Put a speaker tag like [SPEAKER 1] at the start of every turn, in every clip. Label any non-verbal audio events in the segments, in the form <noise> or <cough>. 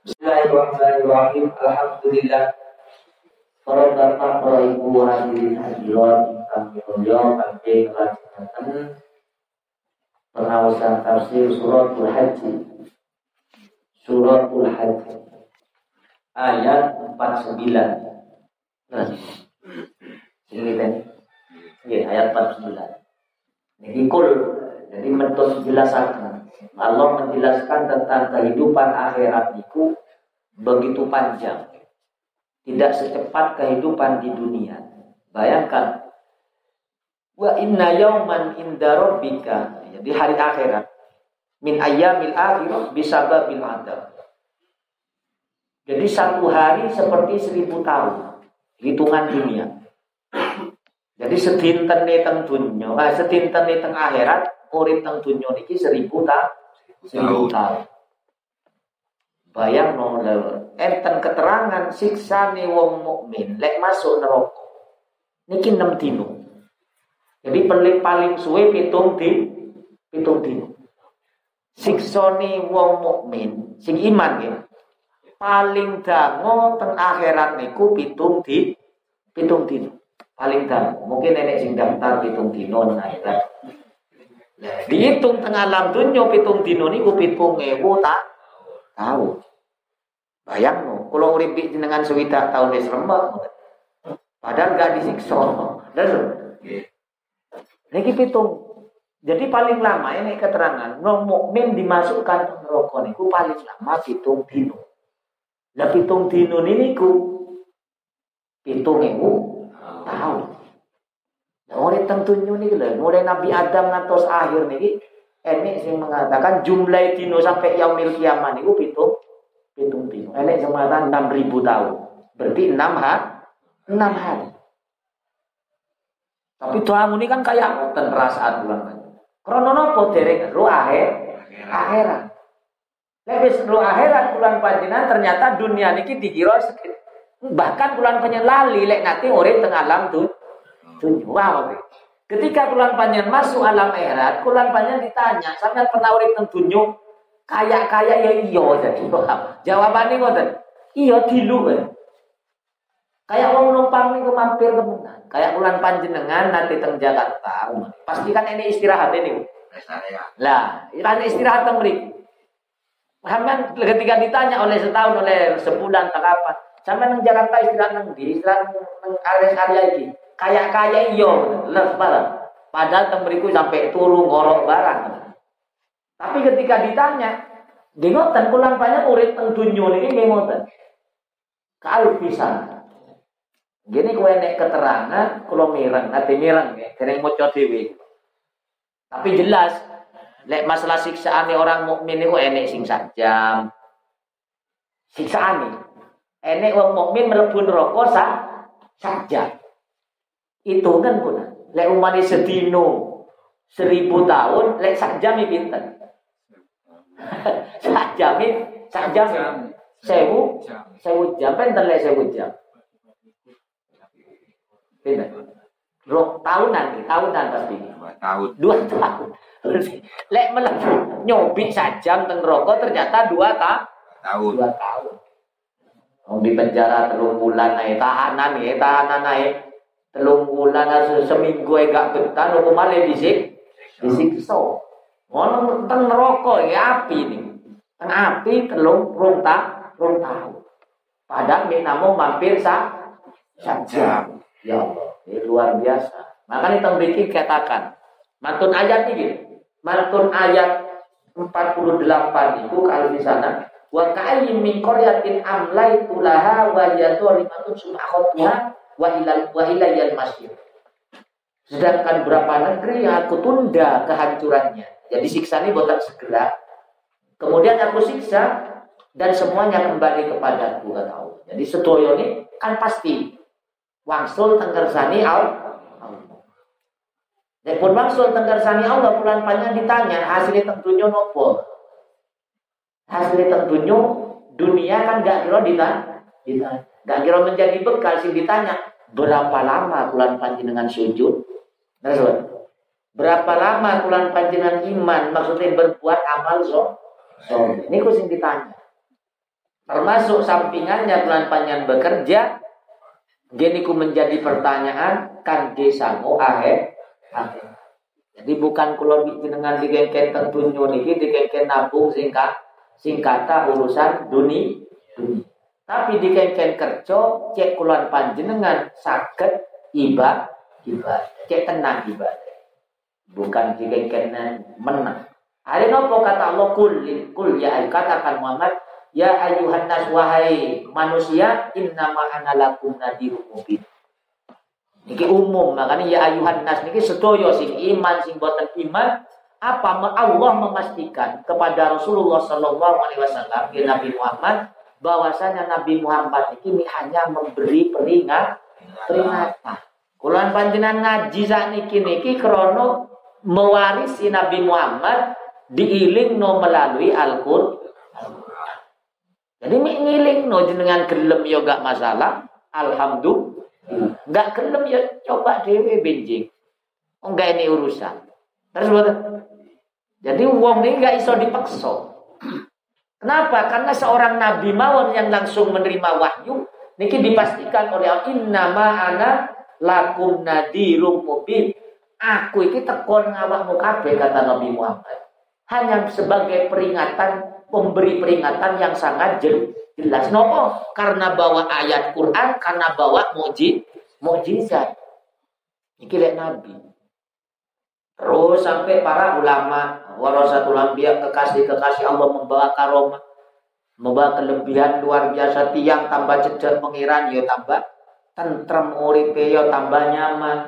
[SPEAKER 1] Bismillahirrahmanirrahim. Alhamdulillah. Bapak, para ibu hadirin hadirat kami mulia kami kelajengaken pengawasan tafsir suratul haji. Suratul haji ayat 49. Nah, ini kan. Ya, ayat 49. Ini kul jadi mentos jelasakan. Allah menjelaskan tentang kehidupan akhirat itu begitu panjang tidak secepat kehidupan di dunia. Bayangkan wa inna yauman inda rabbika di hari akhirat min ayyamil akhirah bisababil adab. Jadi satu hari seperti seribu tahun hitungan dunia. Jadi sedinten teng dunia, ah sedinten teng akhirat urip teng dunia niki seribu tahun. Seribu tahun. Bayang no enten keterangan siksa nih wong mukmin lek masuk neraka. Niki enam dino. Jadi paling paling suwe pitung di pitung dino. Siksa nih wong mukmin sing iman ya. Paling dango teng akhirat niku pitung di pitung dino. Paling dango. Mungkin nenek sing daftar pitung dino nang akhirat. Dihitung tengah alam dunia pitung dino niku pitung ewu tak tahu. Bayang no, kalau urip dengan sewidak tahun wis rembak. Padahal gak disiksa. Dan Niki pitung. Jadi paling lama ini keterangan, no mukmin dimasukkan ke neraka niku paling lama pitung dino. Lah pitung dino niku pitung tahu. Nah, oleh tentunya nih lah, mulai Nabi Adam ngantos akhir nih, ini sing mengatakan jumlah dino sampai yaumil kiamat niku pitung pitung dino. Enek jembatan enam ribu tahun. Berarti enam hari. Enam hari. Tapi doa ini kan kayak ngoten perasaan bulan kan. Krono nopo dereng ru akhir akhirat. Lek wis ru akhirat bulan panjenengan ternyata dunia niki dikira bahkan bulan lali lek nanti urip teng alam tuh dunia. Wow. Ketika bulan panjang masuk alam akhirat, bulan panjang ditanya, sampai pernah urip teng dunia Kaya-kaya ya iya jadi paham. Jawabannya ngoten. Iya dilu kan. Kayak mau numpang nih mampir ke mana? Kayak bulan panjenengan nanti teng Jakarta. Pastikan ini istirahat ini. Lah, ini istirahat teng mriki. Sampean ketika ditanya oleh setahun oleh sebulan tak apa. Sampean nang Jakarta istirahat nang di istirahat nang area-area iki. Kayak kaya iya, les barang. Padahal teng mriku sampai turu ngorok barang. Tapi ketika ditanya, dia ngoten pulang banyak murid teng ini. Kalau bisa. Gini kue nek keterangan, kalau mireng, nanti mireng ya, kena mau. Tapi jelas, lek masalah siksaan orang mukmin itu enek sing sajam. Siksaan nih, enek orang mukmin melebur rokok sa saja. Itu kan pun, lek umani sedino seribu tahun, lek sajam pinter sak jamin sak jam sewu sewu jam penten lek sewu jam pinten Rok tahunan, tahunan pasti. Dua tahun. Dua tahun. <laughs> Lek melebu nyobi sajam teng rokok ternyata dua ta tahun. Dua tahun. Di penjara telung bulan naik tahanan ya tahanan naik telung bulan seminggu gak betah hukumannya disik disiksa. Ngono teng neraka ya api ini. Teng api telung rong tak. Padahal mampir sa saja. Ya Allah, ini luar biasa. Makanya teng bikin katakan, mantun ayat ini, mantun ayat 48 itu kalau di sana wa ka'ayyin min qaryatin amlaitu laha wa yadhlimatun sum'akhatuha wa ilal wa ilayal masjid. Sedangkan berapa negeri yang aku tunda kehancurannya jadi siksa ini botak segera. Kemudian aku siksa dan semuanya kembali kepada kata Allah. Jadi sedoyo ini kan pasti wangsul tenggersani Allah. Dan pun wangsul tenggersani Allah bulan panjang ditanya hasilnya tentunya nopo. Hasilnya tentunya dunia kan gak kira ditanya. ditanya. Gak kira menjadi bekal sih ditanya berapa lama bulan panjang dengan sujud. Nah, Berapa lama bulan panjenengan iman maksudnya berbuat amal so? So, ini sing ditanya. Termasuk sampingannya bulan panjang bekerja, gini ku menjadi pertanyaan kan desamu ahe ahe. Jadi bukan kulo dengan digengken tentunya niki digengken nabung singkat singkata urusan dunia dunia. Tapi digengken kerja cek kulon panjenengan sakit ibadah ibadah cek tenang ibadah. Bukan digengken menang. Ada nopo kata Allah kul kul ya katakan Muhammad ya ayuhan nas wahai manusia innama ana lakum nadhirun mubin. Niki umum makanya ya ayuhan nas niki sedoyo sing iman sing boten iman apa Allah memastikan kepada Rasulullah Shallallahu Alaihi Wasallam ya Nabi Muhammad bahwasanya Nabi Muhammad ini hanya memberi peringat peringatan. Kulan panjenengan ngaji saat niki krono mewarisi Nabi Muhammad diiling no melalui Al-Qur'an. Jadi ngiling no jenengan gelem yo gak masalah. Alhamdulillah. Enggak gelem ya coba dewe benjing. Enggak ini urusan. Terus betul. Jadi uang ini enggak iso dipaksa. Kenapa? Karena seorang nabi mawon yang langsung menerima wahyu niki dipastikan oleh Allah innama ana lakum nadirum mubin. Aku iki tekon ngawakmu kabeh kata Nabi Muhammad. Hanya sebagai peringatan, pemberi peringatan yang sangat jelas nopo karena bawa ayat Quran, karena bawa muji, mukjizat. Iki lek nabi. Terus sampai para ulama, warasatul anbiya kekasih-kekasih Allah membawa karomah, membawa kelebihan luar biasa tiang tambah cedek pengiran yo ya tambah tentrem uripe yo ya tambah nyaman.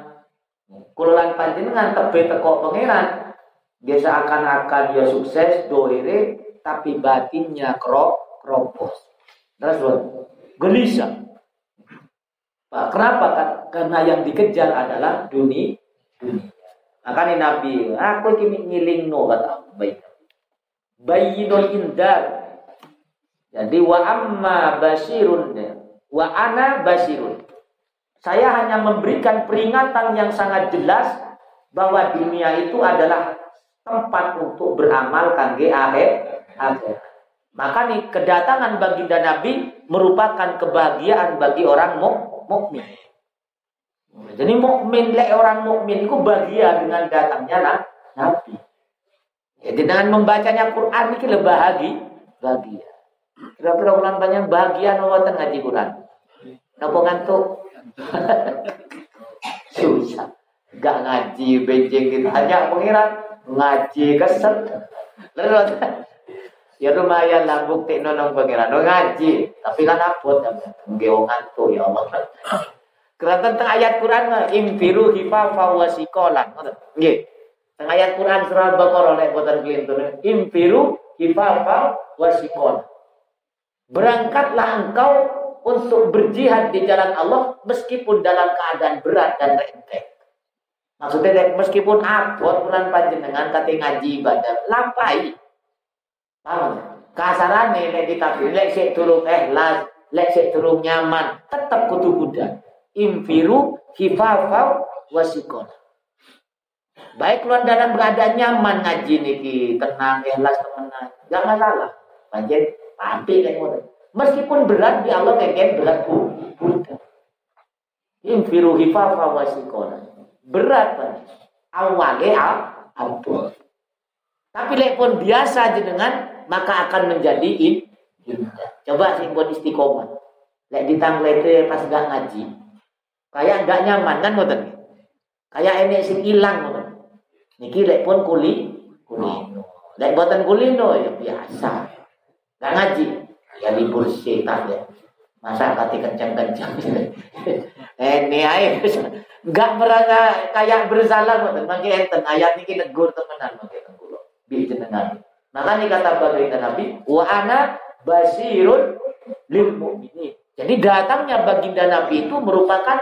[SPEAKER 1] Kulan panjenengan tebe teko pengiran, biasa akan-akan dia sukses doire tapi batinnya krok kropos. Terus gelisah. Pak, kenapa? Karena yang dikejar adalah dunia. dunia. Makanya Nabi, aku ini ngiling no kata baik. Bayinul indar. Jadi wa amma basirun wa ana basirun. Saya hanya memberikan peringatan yang sangat jelas bahwa dunia itu adalah tempat untuk beramal kangge akhir. Maka nih kedatangan baginda Nabi merupakan kebahagiaan bagi orang mukmin. Jadi mukmin lek orang mukmin itu bahagia dengan datangnya Nabi. Jadi dengan membacanya Quran ini lebih bahagia. bahagia. Kira-kira ulang banyak bahagia nawatan ngaji Quran. Napa ngantuk? <laughs> Susah. Gak ngaji benjing kita hanya pengiran ngaji keset. Lalu ya lumayan lah bukti nonong pangeran no ngaji tapi kan abot nggih ngantuk ya Allah Kerana tentang ayat Quran imfiru hifafa wa sikolan. Nggih. Ayat Quran surah Baqarah lek boten kelintun imfiru hifafa wa berangkatlah engkau untuk berjihad di jalan Allah meskipun dalam keadaan berat dan renteng Maksudnya meskipun abot bulan panjenengan kate ngaji ibadah lampai Paham? Kasarane nek ditafsir lek sik durung ikhlas, lek sik durung nyaman, tetep kudu budak. Infiru hifafa wasikon. Baik keluar dalam keadaan nyaman ngaji niki, tenang, ikhlas, temenan. Gak masalah. Panjen pasti lek ngono. Meskipun berat di Allah kengken berat bu. Infiru hifafa wasikon. Berat kan. Awalnya ampun. Tapi lek pun biasa jenengan maka akan menjadi indah. Coba sih buat istiqomah. Lek ditanglete pas gak ngaji. Kayak gak nyaman kan ngoten. Kayak ini sing ilang ngoten. Niki lek pun kuli kuli. Lek buatan kulino ya biasa. Gak ngaji. Ya libur setan ya. Masa kati kencang-kencang. ini <laughs> air <laughs> gak merasa kayak bersalah ngoten. Mangke enten ayat niki negur temenan mangke kula. Bi jenengan. Maka ini kata baginda Nabi, wa ana basirun lil mu'minin. Jadi datangnya baginda Nabi itu merupakan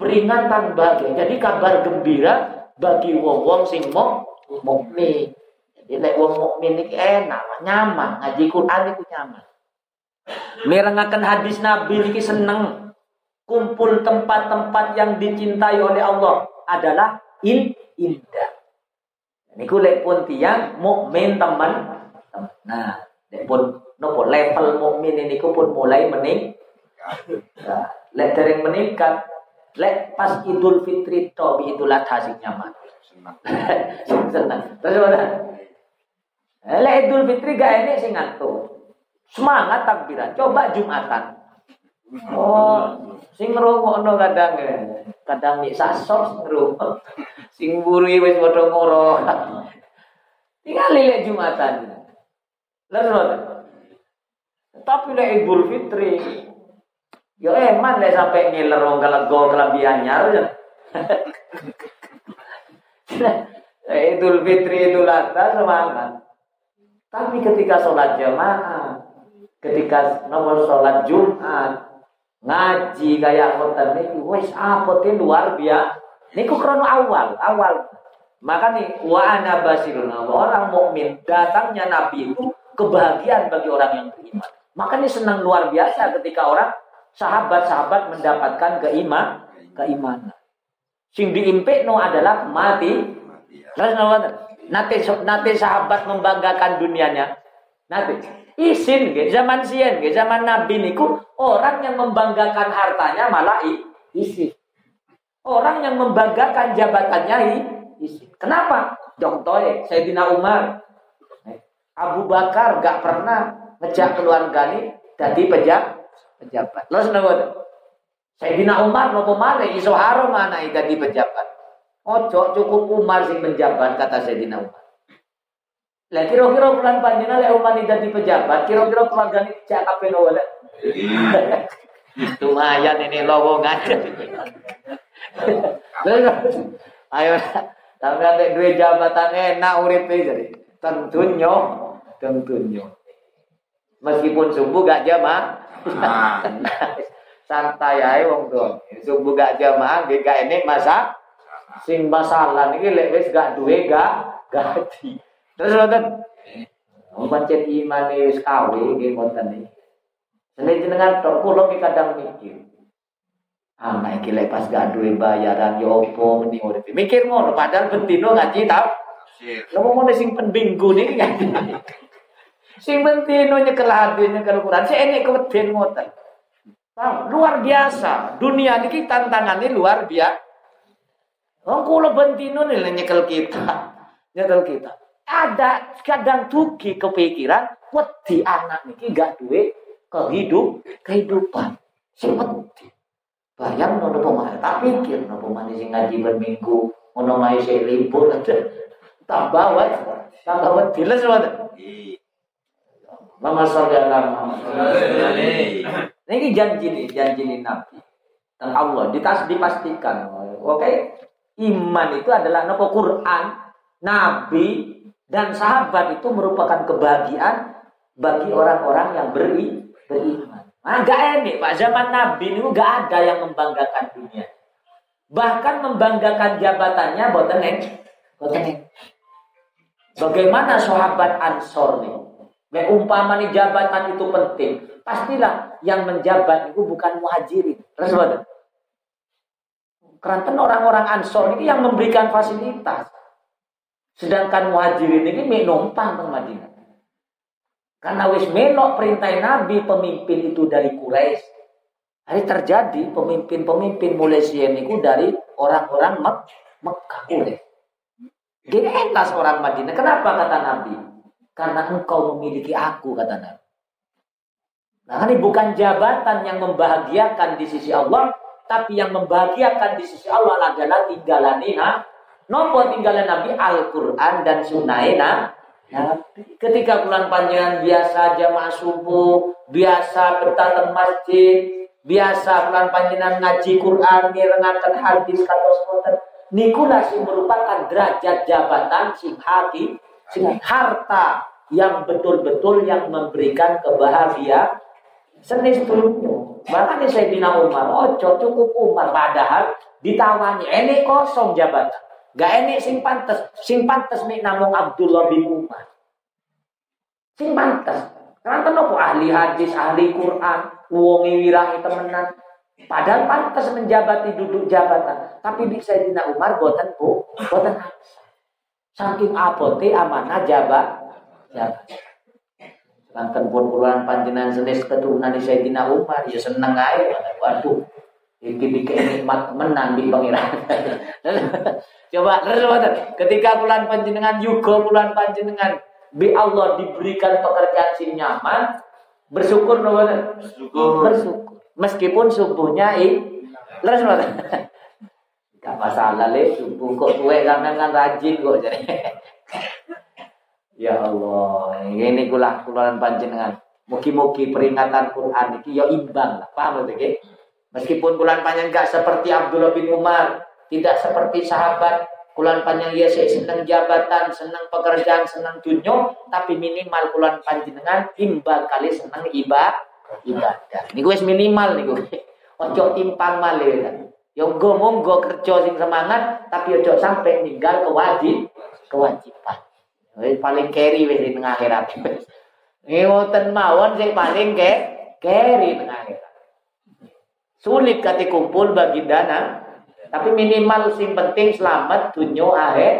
[SPEAKER 1] peringatan bagi, jadi kabar gembira bagi wong-wong sing mau mukmin. Jadi lek wong mukmin iki enak, nyaman, ngaji Quran itu nyaman. Merengakan hadis Nabi ini seneng. Kumpul tempat-tempat yang dicintai oleh Allah adalah in indah. Niku lek pun tiang mukmin teman. Nah, lek pun nopo level mukmin ini pun mulai mening. Nah, lek dereng meningkat, lek pas Idul Fitri to bi Idul Adha sing nyaman. Senang. Senang. Terus mana? Lek Idul Fitri gak enek sing ngantuk. Semangat takbiran. Coba Jumatan. Oh, sing ngrungokno kadang kadang nek sasor ngrungok. Sing buri wis padha ngoro. Tinggal lek Jumatan. Lalu Tapi lek Idul Fitri Yo eman lek sampai ngiler wong kelego kelebihan anyar ya. <laughs> Idul Fitri Idul Adha semangat. Tapi ketika sholat jamaah, ketika nomor sholat Jumat, ngaji kayak ngoten niki wis apa luar biasa. Niku krono awal, awal. Maka nih wa ana basirun orang mukmin datangnya nabi itu kebahagiaan bagi orang yang beriman. Makanya senang luar biasa ketika orang sahabat-sahabat mendapatkan keiman, keimanan. Sing no adalah mati. Nanti nanti sahabat membanggakan dunianya. Nanti isin ke zaman sien ke zaman Nabi niku orang yang membanggakan hartanya malah isin. Orang yang membanggakan jabatannya isin. Kenapa? Contohnya Sayyidina Umar. Abu Bakar gak pernah ngejak keluarga ini jadi pejabat pejabat. Lo seneng Sayyidina Umar nopo male iso mana di pejabat. Ojo cukup Umar sing penjabat kata Sayyidina Umar. Lah kira-kira bulan panjina lek Umar di pejabat, kira-kira keluarga ini cak kabeh no Lumayan ini lowongan. Ayo tapi nanti dua jabatan enak urip jadi tentunya tentunya meskipun subuh gak jamaah Nah, <laughs> santai ae wong tuwa. Subuh gak jamaah nggih gak enek masa sing masalah niki lek wis gak duwe gak gaji. Terus ngoten. Wong pancen iman wis kawe nggih ngoten iki. Sene jenengan tok kula ki kadang mikir. Ah, nek iki lek pas gak duwe bayaran yo opo mending urip. Mikir ngono padahal bentino ngaji tau. Ngomong ngomong sing penbinggu niki ngaji. Sing penting nyekel hati nyekel Quran. Saya ini keweden ngoten. Luar biasa. Dunia ini tantangannya luar biasa. Wong kula bentino nyekel kita. Nyekel kita. Ada kadang tuki kepikiran wedi anak niki gak duwe kehidup kehidupan. Wedi. Bayang nono pemain tak pikir nono pemain sing ngaji berminggu nono mai sing libur aja. Tambah wae. Tambah wedi les Mama sallallahu Ini janji nih, janji nih Nabi. Dan Allah ditas dipastikan. Oke, okay? iman itu adalah nopo Quran, Nabi dan sahabat itu merupakan kebahagiaan bagi orang-orang yang beri beriman. Nah, gak enak, Pak. Zaman Nabi ini gak ada yang membanggakan dunia. Bahkan membanggakan jabatannya boten Bagaimana sahabat Ansor nih? Nek umpama nih jabatan itu penting, pastilah yang menjabat itu bukan muhajirin. Terus Karena orang-orang ansor ini yang memberikan fasilitas. Sedangkan muhajirin ini menumpang ke Madinah. Karena wis menok perintah Nabi pemimpin itu dari Quraisy. Hari terjadi pemimpin-pemimpin mulai itu dari orang-orang Mek Mekah. Gini entas orang Madinah. Kenapa kata Nabi? Karena engkau memiliki aku, kata Nabi. Nah, ini bukan jabatan yang membahagiakan di sisi Allah, tapi yang membahagiakan di sisi Allah adalah tinggalan Nina. Nopo tinggalan Nabi Al-Quran dan Sunnah Ketika bulan panjangan biasa jamaah subuh, biasa bertatap masjid, biasa bulan panjangan ngaji Quran, ngirengakan hadis kata semuanya. Nikulah merupakan derajat jabatan sing hati, harta yang betul-betul yang memberikan kebahagiaan senis dulu. Makanya saya bina Umar, oh cukup Umar. Padahal ditawani, ini kosong jabatan. Gak ini sing pantes, sing pantes nih namung Abdullah bin Umar. Sing pantes. Karena kenapa ahli hadis, ahli Quran, wongi wirai temenan. Padahal pantas menjabati duduk jabatan. Tapi di Sayyidina Umar boten bu, boten Saking apote amanah jabat Sekanten pun kuluan panjenengan senes keturunan Sayyidina Umar ya seneng ae. Waduh. Iki dikek nikmat menang di pangeran. <laughs> Coba terus ketika bulan panjenengan juga bulan panjenengan bi Allah diberikan pekerjaan sing nyaman, bersyukur no Bersyukur. Bersyukur. Meskipun subuhnya i terus <laughs> masalah le subuh kok tuwe sampean kan rajin kok jadi. ya Allah, ini kula kula panjenengan. Mugi-mugi peringatan Quran iki ya imbang lah. Paham lho Meskipun kulan panjang gak seperti Abdullah bin Umar, tidak seperti sahabat, kulan panjang ya saya senang jabatan, senang pekerjaan, senang dunia, tapi minimal kulan panjenengan imbang kali senang ibadah. Ibadah. Ini gue minimal nih gue. Ojo timpang malih. Ya gue monggo kerja sing semangat tapi ojo sampai ninggal kewajib kewajiban. Wis paling carry wis ning akhirat. Ini <laughs> wonten mawon sing paling ke carry ning akhirat. Sulit kati kumpul bagi dana, tapi minimal sing penting selamat dunia akhir.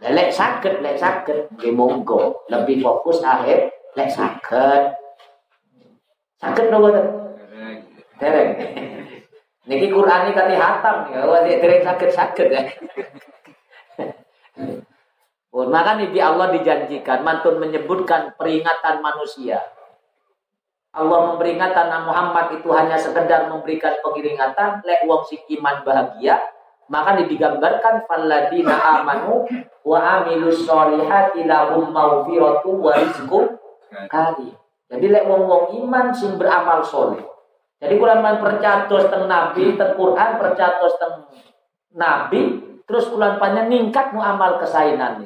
[SPEAKER 1] Lek sakit, lek sakit, nggih monggo lebih fokus akhir, lek sakit. Sakit nopo Dereng. Niki Quran ini kati hatam ya, wajib dereng sakit-sakit ya. Oh, maka Nabi Allah dijanjikan mantun menyebutkan peringatan manusia. Allah memperingatkan Muhammad itu hanya sekedar memberikan peringatan lek wong sing iman bahagia maka digambarkan falladina amanu wa amilus solihati lahum maghfiratu wa rizqun karim. Jadi lek wong-wong iman sing beramal soleh jadi kulan man percatos teng Nabi, teng Quran percatos teng Nabi, terus kulan panjang ningkat mu amal kesainan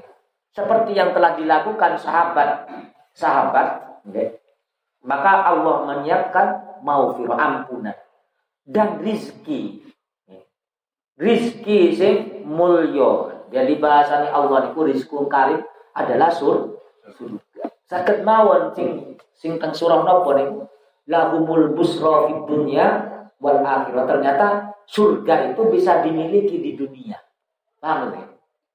[SPEAKER 1] Seperti yang telah dilakukan sahabat sahabat, okay. maka Allah menyiapkan maufir ampunan dan rizki. Rizki sing mulio. Jadi bahasanya Allah niku rizkun karim adalah sur surga. Sakit mawon sing sing teng surah napa niku? Lahumul busra fid dunya wal akhirah. Ternyata surga itu bisa dimiliki di dunia. Paham ya?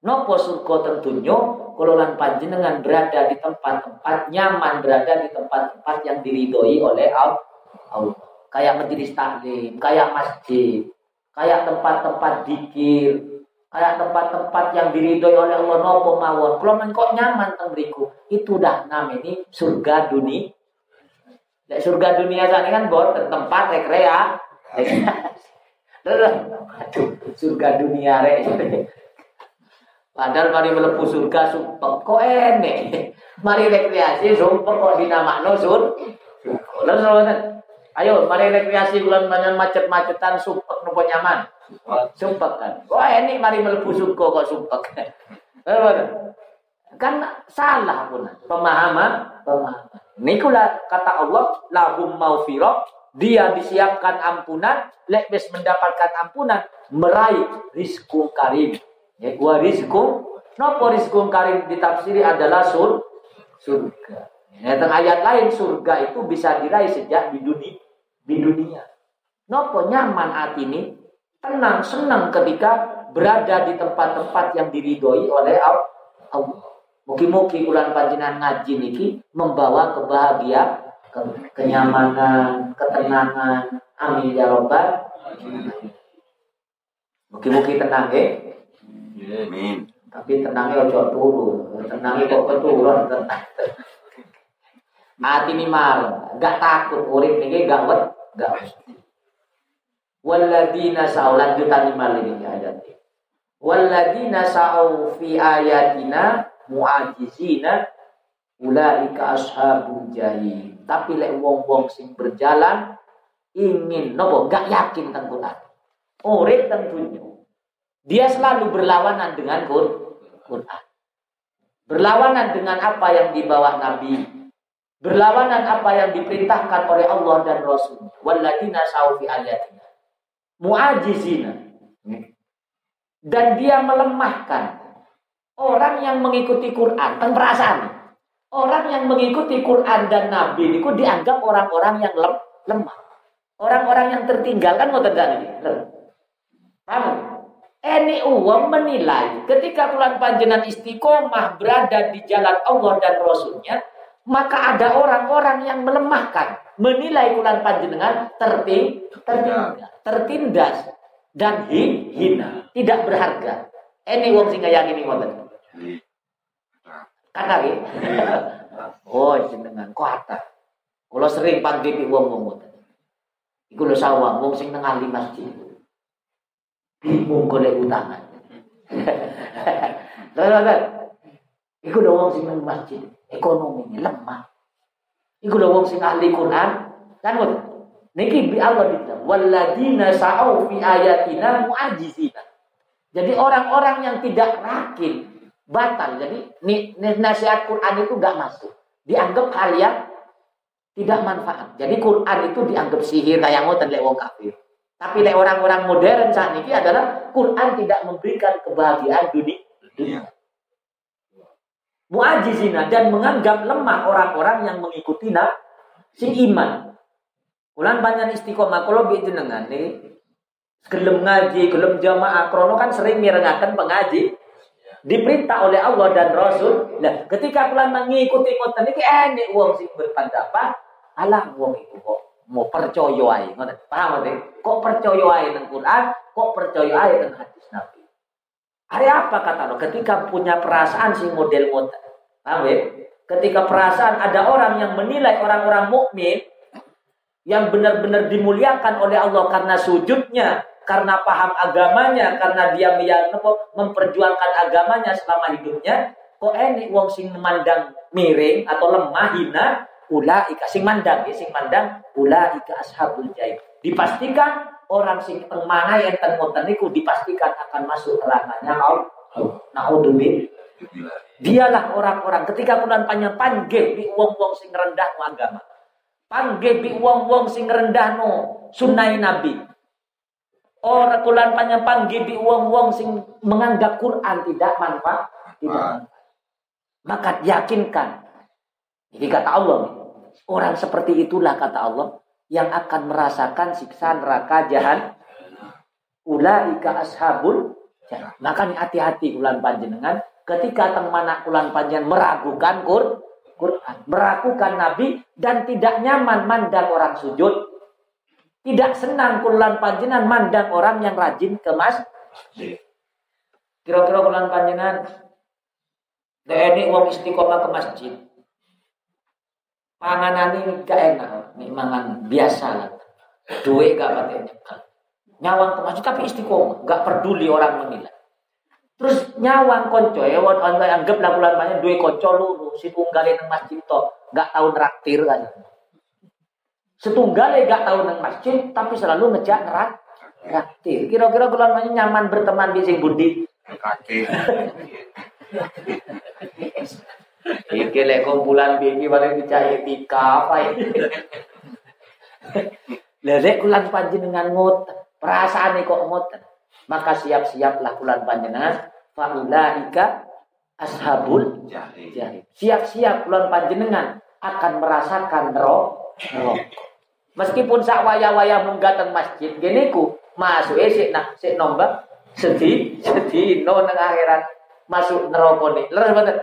[SPEAKER 1] Nopo surga tentunya kalau lan panjenengan berada di tempat-tempat nyaman berada di tempat-tempat yang diridhoi oleh Allah. Kayak majelis taklim, kayak masjid, kayak tempat-tempat dikir, kayak tempat-tempat yang diridhoi oleh Allah nopo mawon. Kalau kok nyaman teng itu dah namanya surga dunia Nek surga dunia sana kan buat tempat rekrea. <laughs> Aduh, surga dunia rek. Padahal mari melepuh surga sumpah kok enek. Mari rekreasi sumpah kok dinamakno sur. Lalu Ayo, mari rekreasi bulan banyak macet-macetan sumpah nopo nyaman. Sumpah kan. Wah ini mari melepuh surga kok sumpah. Kan salah pun pemahaman, pemahaman. Nikulah kata Allah, lahum maufirah, dia disiapkan ampunan, lebes mendapatkan ampunan, meraih rizku karim. Ya, wa rizku, nopo rizku karim ditafsiri adalah sur, surga. Ya, tentang ayat lain surga itu bisa diraih sejak di dunia. Di dunia. Nopo nyaman hati ini, tenang, senang ketika berada di tempat-tempat yang diridhoi oleh Allah. Mugi-mugi bulan panjenengan ngaji niki membawa kebahagiaan, ke kenyamanan, ketenangan. Amin ya robbal. Mugi-mugi tenang ya. Amin. Tapi tenangnya ojo turu, tenangnya kok keturun tenang. Hati ini mal, gak takut urip niki gak wet, gak Waladina sa'u lanjutan lima ini ayat Waladina sa'u fi ayatina muajizina ulaika ashabul jahim. Tapi lek wong-wong sing berjalan ingin nopo gak yakin tentang Quran. Urip tentunya. Dia selalu berlawanan dengan Quran. Berlawanan dengan apa yang dibawa Nabi. Berlawanan apa yang diperintahkan oleh Allah dan Rasul. Walladina saufi ayatina. Muajizina. Dan dia melemahkan Orang yang mengikuti Quran, kan perasaan. Orang yang mengikuti Quran dan Nabi itu dianggap orang-orang yang lem, lemah. Orang-orang yang tertinggal kan mau terjadi. Paham? Ini uang menilai ketika bulan panjenan istiqomah berada di jalan Allah dan Rasulnya, maka ada orang-orang yang melemahkan, menilai kulan panjenengan terting, tertindas, tertindas dan hina, tidak berharga. Ini wong sing kaya gini ngoten. Kata Oh, jenengan kuat. Kalau sering panggil di wong wong. Iku lho sawang wong sing nang ahli masjid. Bingung golek utangan. Terus Iku lho wong sing nang masjid ekonominya lemah. Iku lho wong sing ahli Quran kan ngoten. Niki bi Allah bilang walladzina sa'au fi ayatina mu'ajizina. Jadi orang-orang yang tidak rakin batal. Jadi nasihat Quran itu gak masuk. Dianggap kalian tidak manfaat. Jadi Quran itu dianggap sihir kayak ngoten lek wong kafir. Tapi lek orang-orang modern saat ini adalah Quran tidak memberikan kebahagiaan dunia. dunia muajizina dan menganggap lemah orang-orang yang mengikuti nak si iman. Ulan banyak istiqomah kalau bi jenengan nih gelem ngaji, gelem jamaah, krono kan sering mirengaken pengaji diperintah oleh Allah dan Rasul. Nah, ketika kalian mengikuti ngoten iki enek wong sing berpendapat, alah wong itu kok mau percaya ae, ngoten. Paham nggih? Kok percaya ae nang Quran, kok percaya ae nang hadis Nabi. Hari apa kata lo? Ketika punya perasaan si model ngoten. Paham ya? Ketika perasaan ada orang yang menilai orang-orang mukmin yang benar-benar dimuliakan oleh Allah karena sujudnya, karena paham agamanya, karena dia memperjuangkan agamanya selama hidupnya, kok ini wong sing memandang miring atau lemah hina, ika sing mandang ya, sing mandang ika ashabul jaib. Dipastikan orang sing teng mana yang teng niku dipastikan akan masuk neraka-nya Allah. Naudzubillah. Dialah orang-orang ketika kulan panjang panggil di wong-wong sing rendah agama. Panggil di wong-wong sing rendah no sunnah Nabi. Orang kulan panjang panggil di wong-wong sing menganggap Quran tidak manfaat, tidak. Maka yakinkan. Jadi kata Allah, orang seperti itulah kata Allah yang akan merasakan siksa neraka jahan. Ulaika ashabul Maka hati-hati ulan panjenengan. Ketika teman kulan panjang meragukan Quran, meragukan Nabi dan tidak nyaman mandang orang sujud, tidak senang kulan panjenengan mandang orang yang rajin ke mas. Kira-kira kulan panjenengan ini uang istiqomah ke masjid. Panganan ini gak enak, ini mangan biasa lah. Duit gak pakai Nyawang ke masjid tapi istiqomah, gak peduli orang menilai. Terus nyawang konco ya, anggap lah bulan banyak dua konco lu si tunggal nang masjid to, gak tahu neraktir kan. Setunggal gak tahu nang masjid, tapi selalu ngejak nerak neraktir. Kira-kira bulan banyak nyaman berteman di sing budi. Iki lek kumpulan bini paling dicari tika apa ini. Lelek kulan panjenengan ngot, perasaan kok ngoten maka siap-siaplah bulan panjenengan faulaika ashabul jahil. Siap-siap bulan panjenengan akan merasakan roh. Meskipun sak waya-waya munggatan masjid gini ku masuk esik nak sik nombak sedih sedih <laughs> no nang akhirat masuk neraka nih. Banget.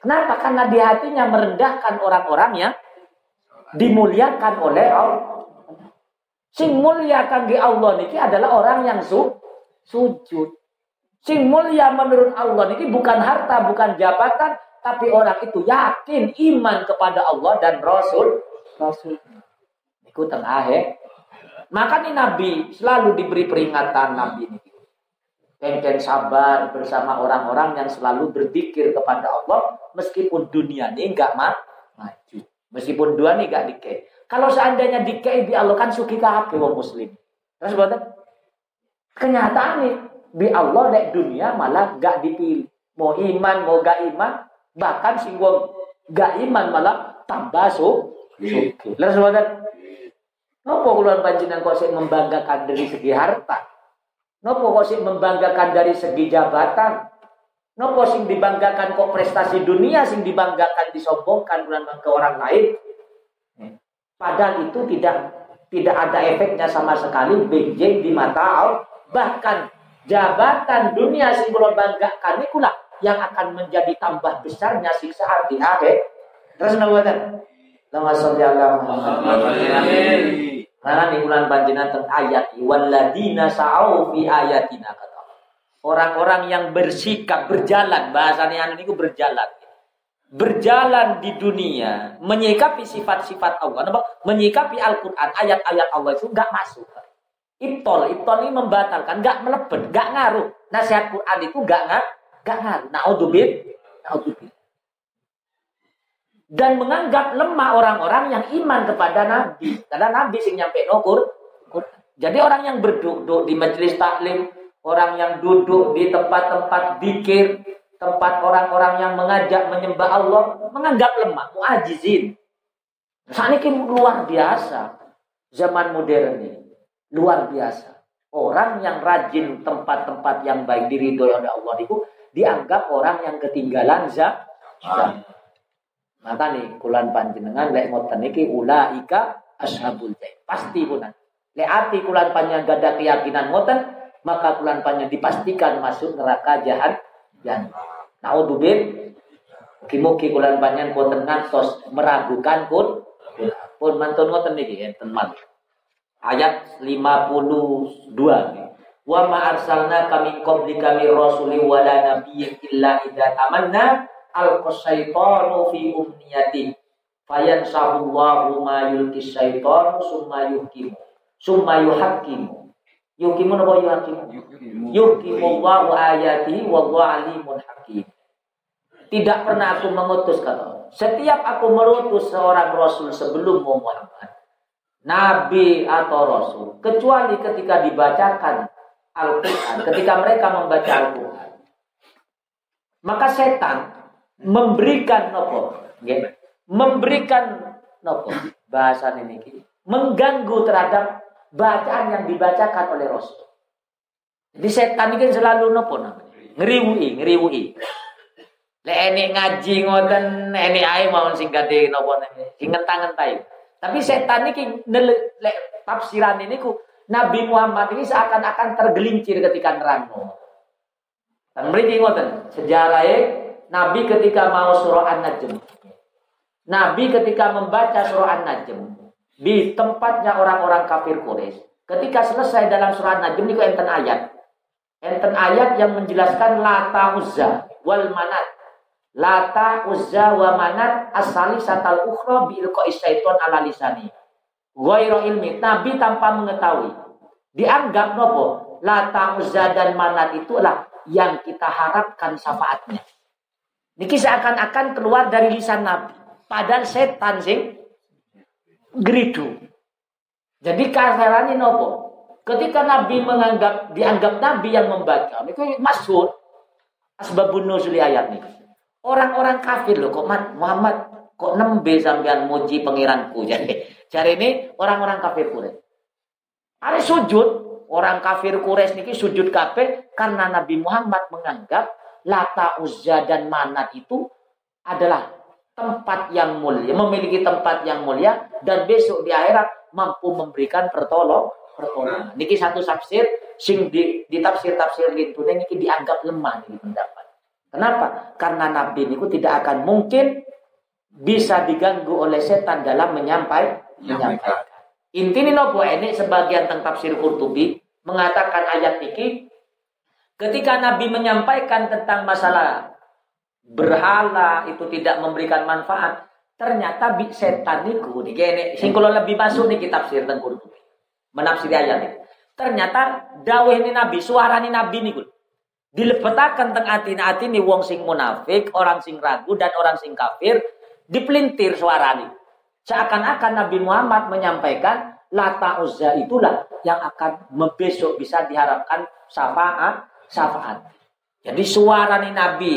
[SPEAKER 1] Kenapa? Karena di hatinya merendahkan orang-orang yang dimuliakan oleh Allah. Sing muliakan di Allah niki adalah orang yang su sujud. Sing mulia menurut Allah ini bukan harta, bukan jabatan, tapi orang itu yakin iman kepada Allah dan Rasul. Rasul. Itu tengah ya. Maka nih Nabi selalu diberi peringatan Nabi ini. Dan sabar bersama orang-orang yang selalu berzikir kepada Allah meskipun dunia ini enggak ma maju. Meskipun dunia ini enggak dikei. Kalau seandainya dikei di Allah kan suki ke wong muslim. Terus Kenyataan nih, di Allah nek dunia malah gak dipilih. Mau iman, mau gak iman, bahkan singgung gak iman malah tambah so. Lalu sebentar, Nopo kuluan panjenengan kok sih membanggakan dari segi harta? Nopo kok sih membanggakan dari segi jabatan? Nopo sing dibanggakan kok prestasi dunia sing dibanggakan disombongkan bulan ke orang lain? Padahal itu tidak tidak ada efeknya sama sekali benjing di mata Allah. Bahkan jabatan dunia sing kula banggakan ikulah yang akan menjadi tambah besarnya siksaan di akhir Terus napa ten? Lama sholli ala Muhammad. Karena di bulan panjenengan teng ayat waladina sa'au fi ayatina kata. Orang-orang yang bersikap berjalan bahasanya anu niku berjalan. Berjalan di dunia menyikapi sifat-sifat Allah, menyikapi Al-Qur'an, ayat-ayat Allah itu enggak masuk. Ibtol, ibtol ini membatalkan, enggak melebet, enggak ngaruh. Nasihat Quran itu enggak enggak ngaruh. Naudzubillah. Naudzubillah dan menganggap lemah orang-orang yang iman kepada Nabi. Karena Nabi sing nyampe nokur. Jadi orang yang berduduk di majelis taklim, orang yang duduk di tempat-tempat dikir, tempat orang-orang yang mengajak menyembah Allah, menganggap lemah, muajizin. Saat ini luar biasa. Zaman modern ini. Luar biasa. Orang yang rajin tempat-tempat yang baik diri oleh Allah itu dianggap orang yang ketinggalan zaman. Maka nih kulan panjenengan lek ngoten iki ulaika ashabul jahim. Pasti punan. Lek ati kulan panjenengan gada keyakinan ngoten, maka kulan panjenengan dipastikan masuk neraka jahat jahat. Naudzubil Mugi-mugi kulan panjenengan boten ngantos meragukan pun pun mantun ngoten niki enten man. Ayat 52 nih. Wa ma arsalna kami qablika min rasulin wala nabiyyin illa idza tamanna alqasaitanu fi umniyati fayan sahullahu ma yulki syaitanu summa yuhkimu. Summa yuhakimu yuhkimu napa yuhakimu yuhkimu. Allahu ayati wallahu alimun hakim. Tidak pernah aku mengutus kata setiap aku merutus seorang rasul sebelum Muhammad nabi atau rasul kecuali ketika dibacakan Al-Quran ketika mereka membaca Al-Quran maka setan memberikan nopo memberikan nopo bahasan ini mengganggu terhadap bacaan yang dibacakan oleh Rasul. Jadi setan ini kan selalu nopo namanya ngeriwui ngeriwui. Le ini ngaji ngoten ini ae mau singkati nopo sing ngentang-ngentai. Tapi setan ini le tafsiran ini ku Nabi Muhammad ini seakan-akan tergelincir ketika nerangno. Dan mriki ngoten sejarahnya Nabi ketika mau surah An-Najm. Nabi ketika membaca surah An-Najm di tempatnya orang-orang kafir Quraisy. Ketika selesai dalam surah An-Najm itu enten ayat. Enten ayat yang menjelaskan lata uzza wal manat. Lata uzza wa manat asali satal ukhra bi ilqa'i syaiton ala lisani. Ghairu ilmi. Nabi tanpa mengetahui. Dianggap nopo? Lata uzza dan manat itulah yang kita harapkan syafaatnya. Niki seakan-akan keluar dari lisan Nabi. Padahal setan sing geridu. Jadi kasarannya nopo. Ketika Nabi menganggap dianggap Nabi yang membaca, itu masuk asbabun nuzuli ayat ini. Orang-orang kafir loh kok Muhammad kok nembe sampean muji pangeranku <laughs> jadi. Cari ini orang-orang kafir Quraisy. Ada sujud orang kafir Quraisy niki sujud kafe karena Nabi Muhammad menganggap Lata, Uzza, dan Manat itu adalah tempat yang mulia, memiliki tempat yang mulia, dan besok di akhirat mampu memberikan pertolong, pertolongan. Niki satu tafsir, sing di, di tafsir tafsir itu niki dianggap lemah nih pendapat. Kenapa? Karena Nabi niku tidak akan mungkin bisa diganggu oleh setan dalam menyampaikan. menyampaikan. Intinya nopo ini sebagian tentang tafsir Qurtubi mengatakan ayat ini Ketika Nabi menyampaikan tentang masalah berhala itu tidak memberikan manfaat, ternyata setan niku gini sing lebih masuk nih kitab sir teng Qurtubi. Menafsiri ayat ini. Ternyata dawuh ini Nabi, suara ini Nabi niku dilebetakan teng ati nih wong sing munafik, orang sing ragu dan orang sing kafir dipelintir suara ini. Seakan-akan Nabi Muhammad menyampaikan Lata Uzza itulah yang akan besok bisa diharapkan syafaat syafaat. Jadi suara nih Nabi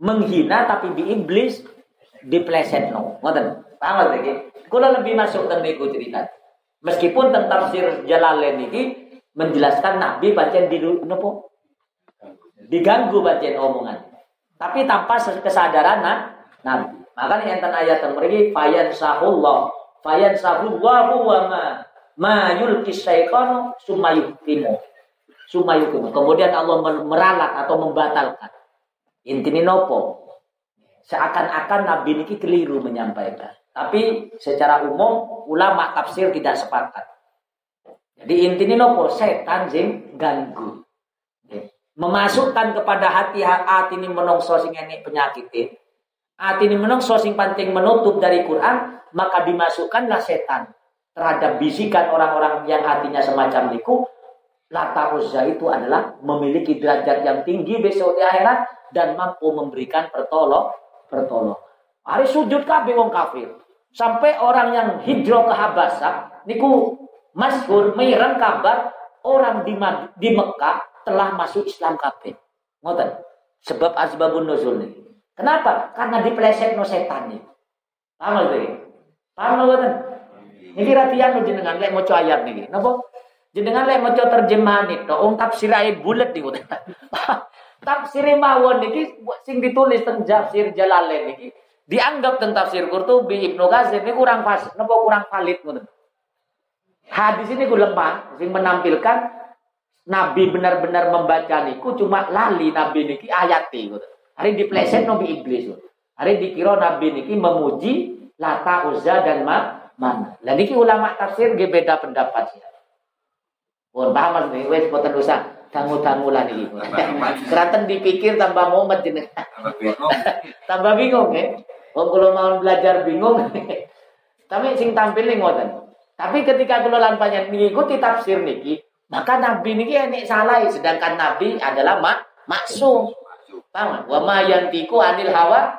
[SPEAKER 1] menghina tapi di iblis dipleset no. Ngoten. Paham lagi? Kalau lebih masuk ke niku cerita. Meskipun tentang tafsir Jalalain ini menjelaskan Nabi baca di nopo diganggu baca omongan. Tapi tanpa kesadaran nah, Nabi. Makanya enten ayat yang mereka fayan sahullah fayan sahullah wa ma ma yulki syaitanu sumayukimu Sumayukum. Kemudian Allah meralat atau membatalkan. Intini nopo. seakan-akan Nabi ini keliru menyampaikan. Tapi secara umum ulama tafsir tidak sepakat. Jadi intinya nopo setan sing ganggu. Memasukkan kepada hati hati ini menungso sing ini penyakit Hati ini menungso sing penting menutup dari Quran, maka dimasukkanlah setan terhadap bisikan orang-orang yang hatinya semacam itu. Lata Uzza itu adalah memiliki derajat yang tinggi besok di akhirat dan mampu memberikan pertolong pertolong. Hari sujud kabeh wong kafir. Sampai orang yang hijrah ke Habasah niku masyhur mengirim kabar orang di di Mekah telah masuk Islam kabeh. Ngoten. Sebab asbabun nuzul nih. Kenapa? Karena dipleset no setan nih. Paham lho Paham lho ngoten? Niki ratian jenengan lek maca ayat niki. Napa? Jenengan lek maca terjemahan itu, wong tafsir ayat bulat niku. <laughs> tafsir mawon niki sing ditulis teng Tafsir Jalalain niki dianggap tentang tafsir Qurtubi Ibnu Ghazir ini kurang pas, napa kurang valid ngoten. Hadis ini gue lemah, sing menampilkan Nabi benar-benar membaca niku cuma lali Nabi niki ayat ngoten. Hari dipleset Nabi iblis. Hari dikira Nabi niki memuji Lata Uzza dan Ma mana. Lah niki ulama tafsir ge beda pendapat ya. Pun paham maksudnya, wes boten usah dangu-dangu lah niki. Keraten dipikir tambah mumet jenengan. Tambah bingung. <laughs> tambah bingung ya. Oh kalau mau belajar bingung. <laughs> Tapi sing tampil nih ngoten. Tapi ketika kula lan panjenengan mengikuti tafsir niki, maka nabi niki enek salah sedangkan nabi adalah mak maksum. Paham? Wa ma yantiku anil hawa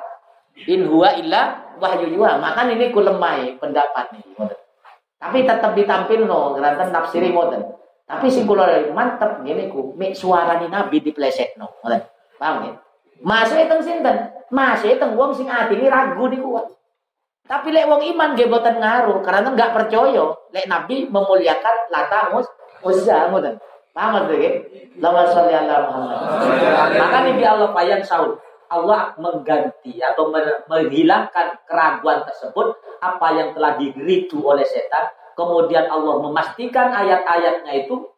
[SPEAKER 1] in huwa illa wahyu yuha. Maka ini ku lemah pendapat nih ngoten. Tapi tetap ditampil no, ngeranten tafsiri ngoten. Tapi sing kula mantep ngene ku, mik suarane nabi no, ngoten. Paham ya? Masuk itu sinten? Masih teng wong sing ini ragu niku. Tapi lek wong iman nggih boten ngaruh karena enggak percaya lek Nabi memuliakan Lata Mus Uzza ngoten. Paham nggih? Lama sholli ala Muhammad. Maka nih Allah payan saul. Allah mengganti atau menghilangkan keraguan tersebut apa yang telah diritu oleh setan. Kemudian Allah memastikan ayat-ayatnya itu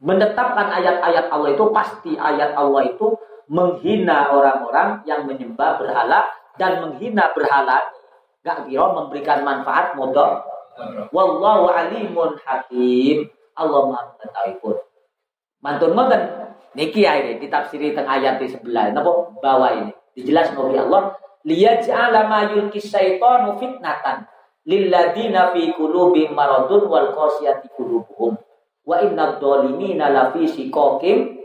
[SPEAKER 1] menetapkan ayat-ayat Allah itu pasti ayat Allah itu menghina orang-orang yang menyembah berhala dan menghina berhala. Gak kira memberikan manfaat modal wallahu alimun hakim. Allah maha mengetahui pun. Mantun ngoten niki ya ini ditafsiri teng ayat di sebelah. Napa? Bawah ini. Dijelas oleh Allah. Liyaj'ala ma yulki syaitanu fitnatan lilladina fi qulubihim maradun wal qasiyati qulubuhum. Wa inna dhalimina lafi shiqaqim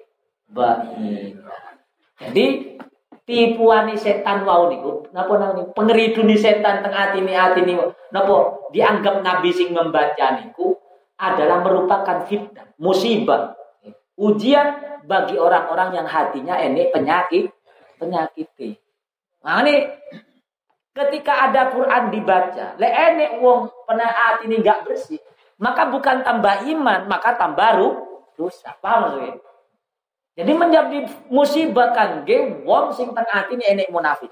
[SPEAKER 1] ba'id jadi tipuan setan wau niku napa nang pengeriduni setan teng atine atine napa? Dianggap nabi sing membaca niku adalah merupakan fitnah, musibah, ujian bagi orang-orang yang hatinya ini penyakit, penyakit. Nah ini ketika ada Quran dibaca, le enek wong pernah hati ini gak bersih, maka bukan tambah iman, maka tambah rusak. Paham maksudnya? Jadi menjadi musibah kan ge wong sing teng ini enek munafik.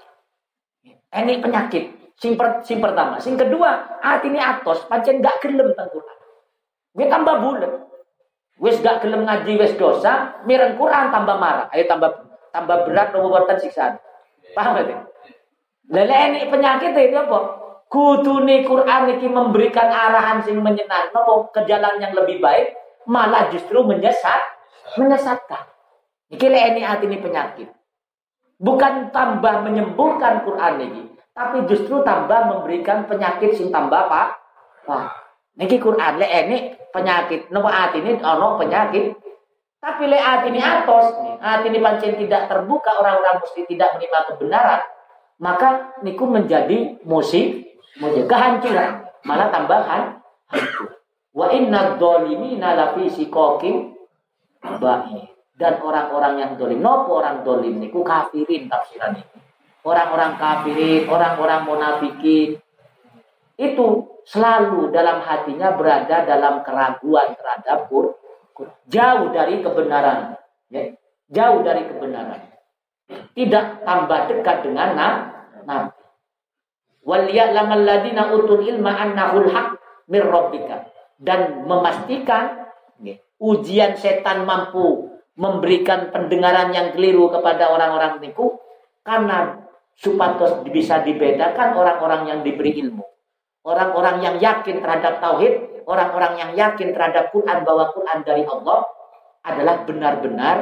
[SPEAKER 1] Enek penyakit. Sing, per, sing pertama, sing kedua, ini atos pancen gak gelem teng Quran. Gue tambah bulat. Wis gak gelem ngaji wis dosa, mireng Quran tambah marah. Ayo tambah tambah berat nomor siksaan. Paham gak? Lele ini penyakit itu apa? Kudune Quran ini memberikan arahan sing menyenang, nopo ke jalan yang lebih baik, malah justru menyesat, menyesatkan. Iki ini hati ini penyakit. Bukan tambah menyembuhkan Quran ini, tapi justru tambah memberikan penyakit sing tambah pak. Wah, niki Quran le ini penyakit. Nomor hati ini ono penyakit. Tapi le hati ini atos hati ini pancen tidak terbuka orang-orang mesti tidak menerima kebenaran. Maka niku menjadi musik, musik kehancuran, malah tambahan. Wa inna dzalimina lafi siqaqin dan orang-orang yang dolim. Nopo orang dolim niku kafirin tafsiran ini. Orang-orang kafirin, orang-orang munafikin itu selalu dalam hatinya berada dalam keraguan terhadap Quran. Jauh dari kebenaran. Ya. Jauh dari kebenaran. Tidak tambah dekat dengan Nabi. Waliya'lamal ladina utul ilma annahul haq mir dan memastikan ya, ujian setan mampu memberikan pendengaran yang keliru kepada orang-orang niku karena supados bisa dibedakan orang-orang yang diberi ilmu. Orang-orang yang yakin terhadap tauhid, orang-orang yang yakin terhadap Quran bahwa Quran dari Allah adalah benar-benar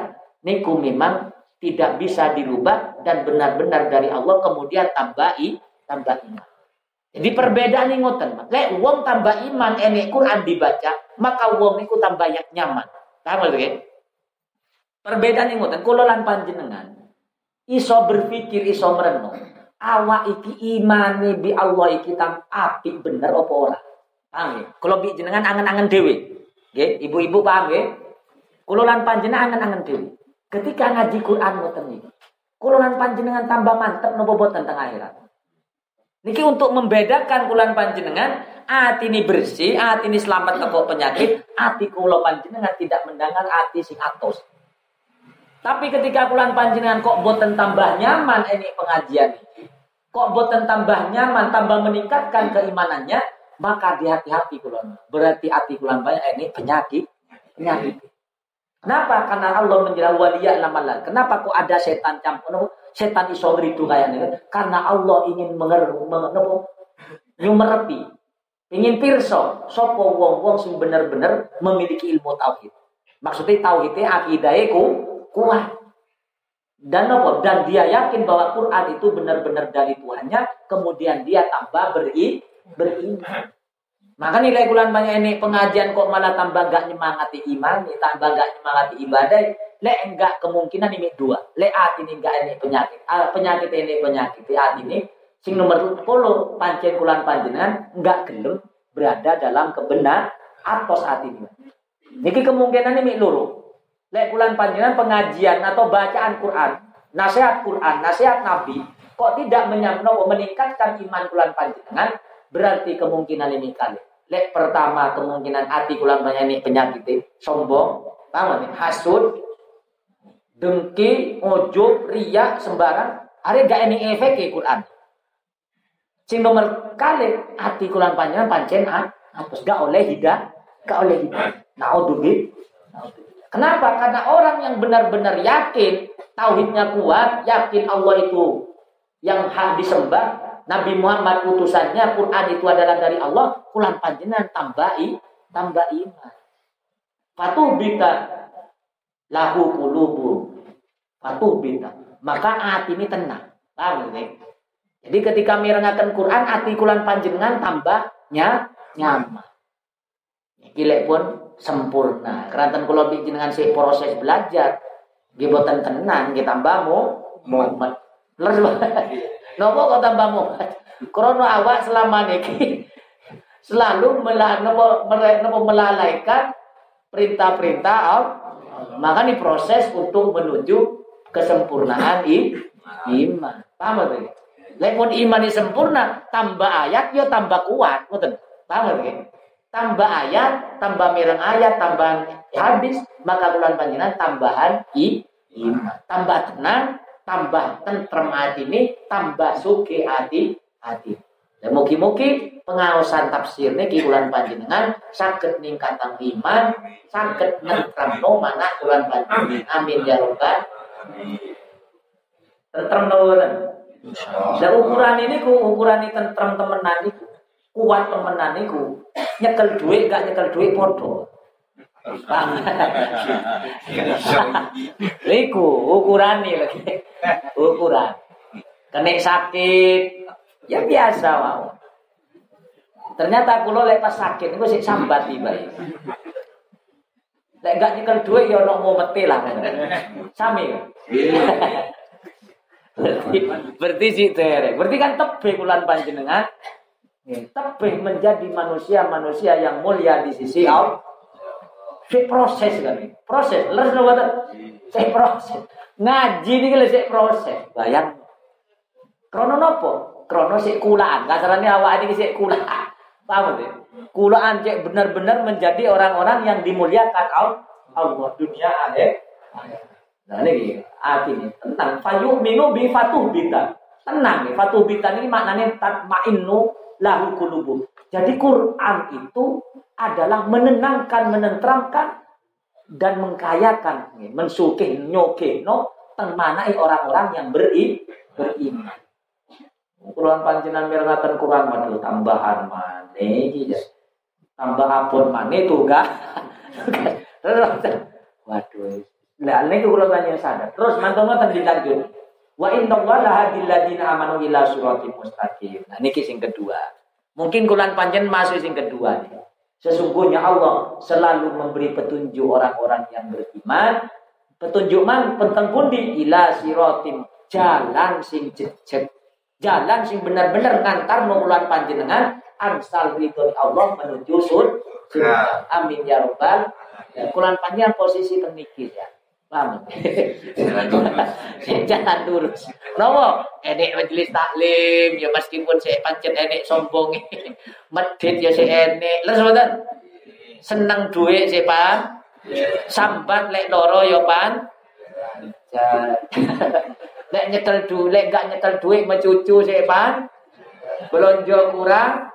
[SPEAKER 1] niku memang tidak bisa dirubah dan benar-benar dari Allah kemudian tambahi tambah iman. Jadi perbedaan ini ngoten, lek wong tambah iman ini Quran dibaca, maka wong niku tambah nyaman. Paham lho Perbedaan ini ngoten, kula lan panjenengan iso berpikir, iso merenung. Awak iki imane bi Allah iki tam api bener apa ora? Paham ya? Kalau bi jenengan angen-angen dewi, Nggih, ibu-ibu paham ya? Kula lan panjenengan angen-angen dewi. Ketika ngaji Quran ngoten niki. Kula lan panjenengan tambah mantep napa boten teng akhirat. Niki untuk membedakan kulan panjenengan, hati ini bersih, hati ini selamat teko penyakit, hati kula panjenengan tidak mendengar hati sing atos. Tapi ketika kulan panjenengan kok boten tambah nyaman ini pengajian ini, kok boten tambah nyaman, tambah meningkatkan keimanannya, maka di hati-hati kulan. Berarti hati kulan banyak ini penyakit, penyakit. Kenapa? Karena Allah menjelaskan waliya lamalan. Kenapa kok ada setan campur? Setan iso ngridu kayaknya. Karena Allah ingin mengeru, mengeru, nyumerepi. Ingin pirso, sopo wong-wong sing bener-bener memiliki ilmu tauhid. Maksudnya tauhidnya akidahnya ku, kuat. Dan apa? Dan dia yakin bahwa Quran itu benar-benar dari Tuhannya, kemudian dia tambah beri beriman. Maka nilai bulan banyak ini pengajian kok malah tambah gak nyemangati iman, tambah gak nyemangati ibadah. Le enggak kemungkinan ini dua. Le at ini enggak ini penyakit. Ah, penyakit ini penyakit. At ini sing nomor 10 pancen kulan panjenengan enggak gelem berada dalam kebenar atau saat ini. Niki kemungkinan ini luru. Le kulan panjenengan pengajian atau bacaan Quran, nasihat Quran, nasihat Nabi kok tidak meningkatkan iman kulan panjenengan Berarti kemungkinan ini kali. Lek pertama kemungkinan hati kulang banyak ini penyakit sombong, paham nih? Hasud, dengki, ujub, riak, sembarang. Ada gak ini efek ke Quran. Sing nomor kali hati kulang panjang pancen ah, hapus gak oleh hidah, gak oleh hidah. Naudzubillah. Kenapa? Karena orang yang benar-benar yakin tauhidnya kuat, yakin Allah itu yang hak disembah, Nabi Muhammad utusannya Quran itu adalah dari Allah, kulan panjenengan tambahi, tambah iman. Patuh bita lahu kulubu. Patuh bita. Maka hati ini tenang. Paham ini? Jadi ketika mirengakan Quran, hati kulan panjenengan tambahnya nyaman. Gilek pun sempurna. Kerantan kalau bikin dengan si proses belajar, gibotan tenang, kita mbahmu, Muhammad. Leres Nopo kok tambah muat? Krono awak selama niki selalu nopo, melalaikan perintah-perintah. Maka ini proses untuk menuju kesempurnaan iman. Paham gak? Lepun iman ini sempurna, tambah ayat, yo tambah kuat. Betul? Paham gak? Tambah ayat, tambah mireng ayat, tambah habis, maka bulan panjenengan tambahan iman. Tambah tenang, tambah tentrem hati ini, tambah suki hati hati. Dan mugi-mugi pengawasan tafsir ini bulan panjenengan sakit ningkatan iman, sakit nentrem no mana bulan panjenengan. Amin ya robbal. Tentrem no Dan ukuran ini ku ukuran ini tentrem temenan itu kuat temenan itu nyekel duit gak nyekel duit podo. Liku ukuran nih lagi. Ukuran. Kena sakit. Ya biasa mau. Ternyata kulo lepas sakit itu sih sambat tiba. Lek gak nyekel duit ya ono mau mati lah. Sami. berarti berarti sih tere. Berarti kan tebe kulan panjenengan. Tebe menjadi manusia-manusia yang mulia di sisi Allah si proses kan proses leres no si proses. Ngaji ini kalau si proses. Bayang. Krono nopo? Krono si kulaan. Kasarannya awak ini si kulaan. Paham ya kulaan cek benar-benar menjadi orang-orang yang dimuliakan Allah. Dunia akhir. Nah ini artinya tentang fayu minu bi fatuh bita tenang ya fatuh bita ini maknanya tatmainu lahu kulubuh jadi Quran itu adalah menenangkan, menenteramkan dan mengkayakan, mensukih, nyoke, no, temanai orang-orang yang beri, beriman. Kulon panjenengan mirengaken kurang waduh tambahan mana ya. Tambah apun mana tuh enggak. <laughs> Waduh. Lah niku kula panjenengan sadar. Terus mantun ngoten dilanjut. Wa inna Allah lahadil ladina amanu ila suratim mustaqim. Nah niki sing kedua. Mungkin kulan panjen masuk sing kedua nih. Sesungguhnya Allah selalu memberi petunjuk orang-orang yang beriman. Petunjuk man penteng pundi ila siratim jalan sing jejeg jalan sing benar-benar ngantar nulan panjenengan ansal ridho Allah menuju sur ya. Amin ya robbal. Ya, kulan panjang posisi teniki ya. Paham? <laughs> Jalan lurus. Nopo? Enek majelis taklim ya meskipun saya pancet enek sombong. <laughs> Medit ya saya enek. Lah sebentar. Seneng duit saya pan. Sambat lek loro ya pan. <laughs> Lek nyetel duit, lek gak nyetel duit mencucu sepan. Belonjo kurang.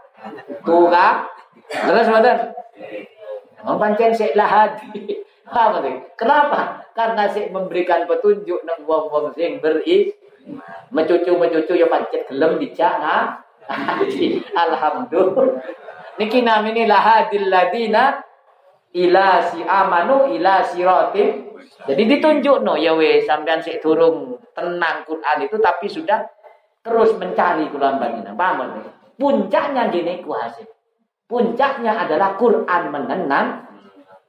[SPEAKER 1] Tuga. Terus mboten. Wong pancen sik lahadi. Apa? Kenapa? Karena sik memberikan petunjuk nang wong-wong sing beri mencucu-mencucu ya pancet gelem dijak nah. <laughs> Alhamdulillah. Niki namini lahadil ladina ila si amanu ila sirati. Jadi ditunjuk no ya wes sampean sik durung tenang Quran itu tapi sudah terus mencari Quran panjenengan. Paham Puncaknya gini ku hasil. Puncaknya adalah Quran menenang.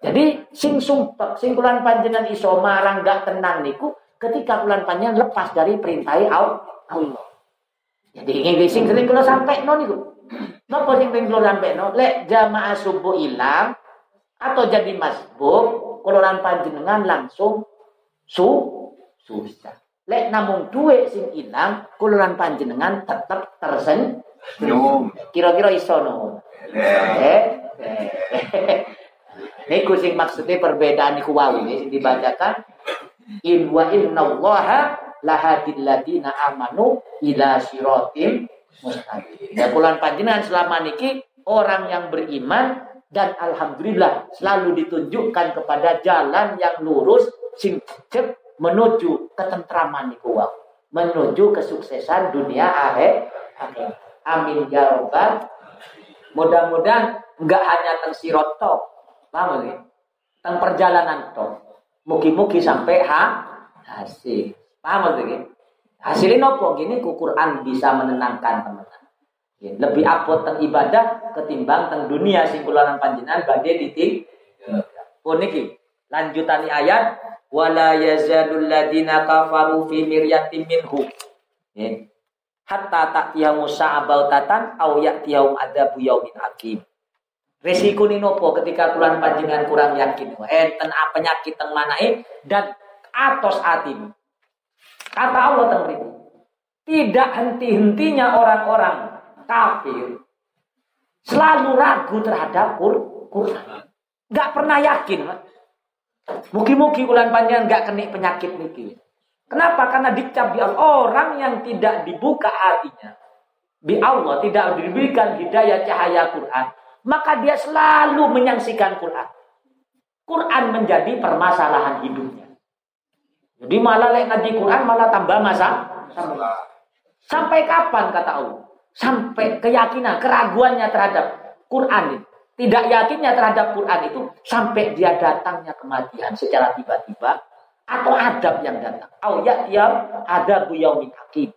[SPEAKER 1] Jadi sing sumpek, sing panjenengan iso marang gak tenang niku ketika Quran panjenengan lepas dari perintah Allah. Jadi ingin sing sering kalau sampai no niku. Napa sing sering kalau sampai no? Lek jamaah subuh hilang atau jadi masbuk, Quran panjenengan langsung su susah. Lek namun duit sing ilang, kuluran panjenengan tetap tersenyum. Kira-kira iso no. Eh, eh. Niku sing maksudnya perbedaan niku wau ini sing dibacakan in wa inna allaha lahadil ladina amanu ila siratim mustaqim. Ya kulan panjenengan selama niki orang yang beriman dan alhamdulillah selalu ditunjukkan kepada jalan yang lurus sing cek menuju ketentraman iku wae. Menuju kesuksesan dunia akhir. Amin. Ya robbal mudah-mudahan enggak hanya teng sirot tok paham ya teng perjalanan. Tok mugi-mugi sampai ha? Hasil. Paham ya hasilnya nopo gini Quran bisa menenangkan teman-teman. Lebih apot teng ibadah ketimbang teng dunia sing kula panjenengan badhe diting pun niki. Lanjutani ayat wala yazalul ladina kafaru fi miryatin minhu. Hatta ta'tiyamu sa'abautatan au ya'tiyahum adabu yaumin hakim Resiko ini nopo ketika kulan panjenengan kurang yakin enten apa penyakit teng manae dan atos atim kata Allah teng tidak henti-hentinya orang-orang kafir selalu ragu terhadap Quran. Gak pernah yakin. Mugi-mugi ulan panjang gak kena penyakit niki. Kenapa? Karena dicap di Allah. Orang yang tidak dibuka hatinya. Di Allah tidak diberikan hidayah cahaya Quran. Maka dia selalu menyaksikan Quran. Quran menjadi permasalahan hidupnya. Jadi malah lek ngaji Quran malah tambah masa. Sampai kapan kata Allah? Sampai keyakinan, keraguannya terhadap Quran tidak yakinnya terhadap Quran itu sampai dia datangnya kematian secara tiba-tiba atau adab yang datang. Au ya'tiyam ada yaumin hakim.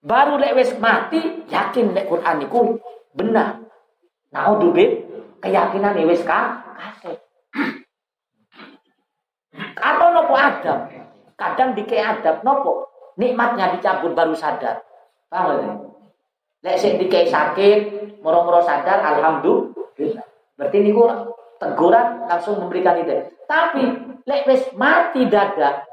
[SPEAKER 1] Baru lek mati yakin lek Quran itu benar. Naudzubillah keyakinan wis kasih. Atau nopo adab. Kadang dike adab nopo nikmatnya dicabut baru sadar. Paham ya? Lek sing dike sakit, moro-moro sadar alhamdulillah Berarti ini teguran langsung memberikan ide. Tapi lek wis mati dada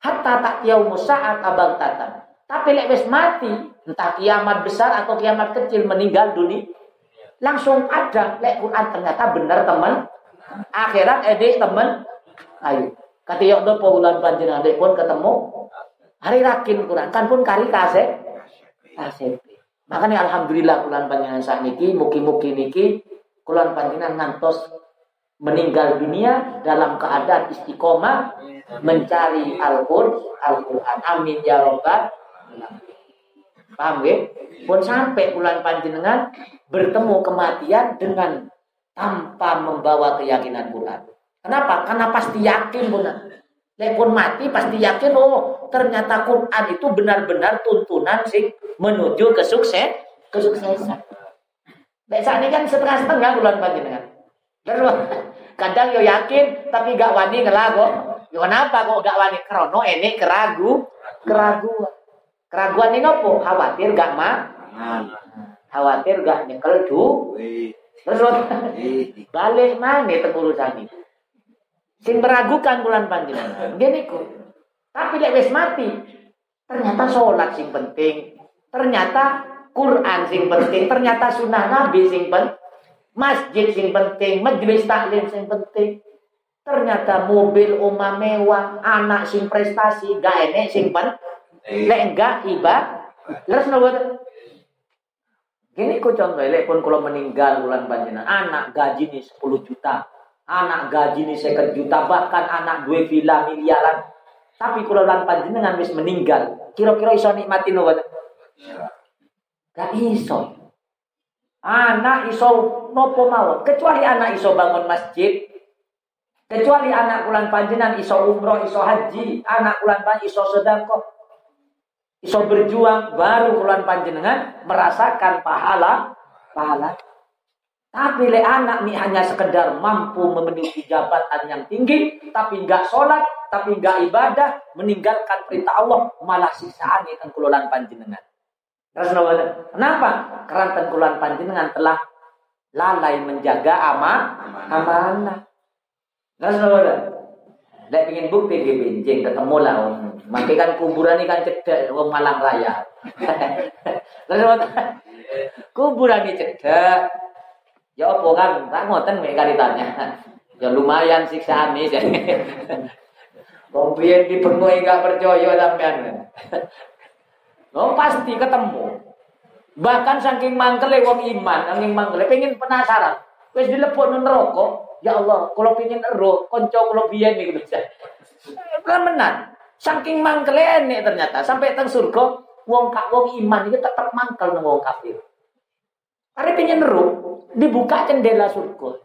[SPEAKER 1] hatta tak yaumu saat abang tatan. Tapi lek wis mati entah kiamat besar atau kiamat kecil meninggal dunia langsung ada lek Quran ternyata benar teman. Akhirat edik teman. Ayo kata yok do paulan panjenengan pun ketemu. Hari rakin Quran kan pun kari kasih. Kasih. Makanya alhamdulillah bulan panjenengan saat niki muki-muki niki kulon panjenengan ngantos meninggal dunia dalam keadaan istiqomah mencari Al-Qur'an. Al Amin ya robbal Paham ya? Pun sampai bulan panjenengan bertemu kematian dengan tanpa membawa keyakinan Quran. Kenapa? Karena pasti yakin pun. Lepun mati pasti yakin oh ternyata Quran itu benar-benar tuntunan sih menuju kesukses kesuksesan. Lek saat ini kan setengah-setengah bulan panjenengan. Terus kadang yo yakin tapi gak wani ngelago. Yo kenapa kok gak wani? Krono ini keragu, keraguan. Keraguan ini nopo? Khawatir gak mah? Khawatir gak nyekel du? Terus balik mana pengurusan itu? Sing meragukan bulan panjenengan. Gini kok. Tapi lek wis mati, ternyata sholat sing penting. Ternyata Quran sing penting, ternyata sunnah Nabi sing penting. Masjid sing penting, majelis taklim sing penting. Ternyata mobil umah mewah, anak sing prestasi, gak enek sing penting. Lek enggak iba, terus nopo Gini ku contoh, lek pun kalau meninggal bulan panjenengan, anak gaji nih 10 juta, anak gaji nih 50 juta, bahkan anak dua villa miliaran. Tapi kalau bulan panjenengan wis meninggal, kira-kira iso nikmati nopo? Gak iso. Anak iso nopo mawon, kecuali anak iso bangun masjid, kecuali anak bulan panjenengan iso umroh, iso haji, anak bulan panjenengan iso sedekah, iso berjuang baru bulan panjenengan merasakan pahala pahala. Tapi le anak nih hanya sekedar mampu memenuhi jabatan yang tinggi tapi nggak sholat tapi nggak ibadah meninggalkan perintah Allah malah sisaan itu tengkulan panjenengan. Kenapa? Karena tengkulan panjenengan telah lalai menjaga ama amanah. Rasulullah Lek pengen bukti di benjing ketemu lah. Makai kan kuburan ini kan cedek wong Malang Raya. <laughs> kuburan ini cedek. Ya apa kan? Tak ngoten mek karitannya. Ya lumayan siksaan nih. Wong piye dibengoi gak percaya sampean. Oh pasti ketemu. Bahkan saking mangkele wong iman, saking mangkele pengen penasaran. Wis dilebokno neraka, Ya Allah, kalau pingin eruh, konco kalau biyen gitu. Kan menang. Saking mangkel nih ternyata sampai teng surga, wong kak wong iman itu tetap mangkel nang wong kafir. Hari pingin eruh, dibuka jendela surga.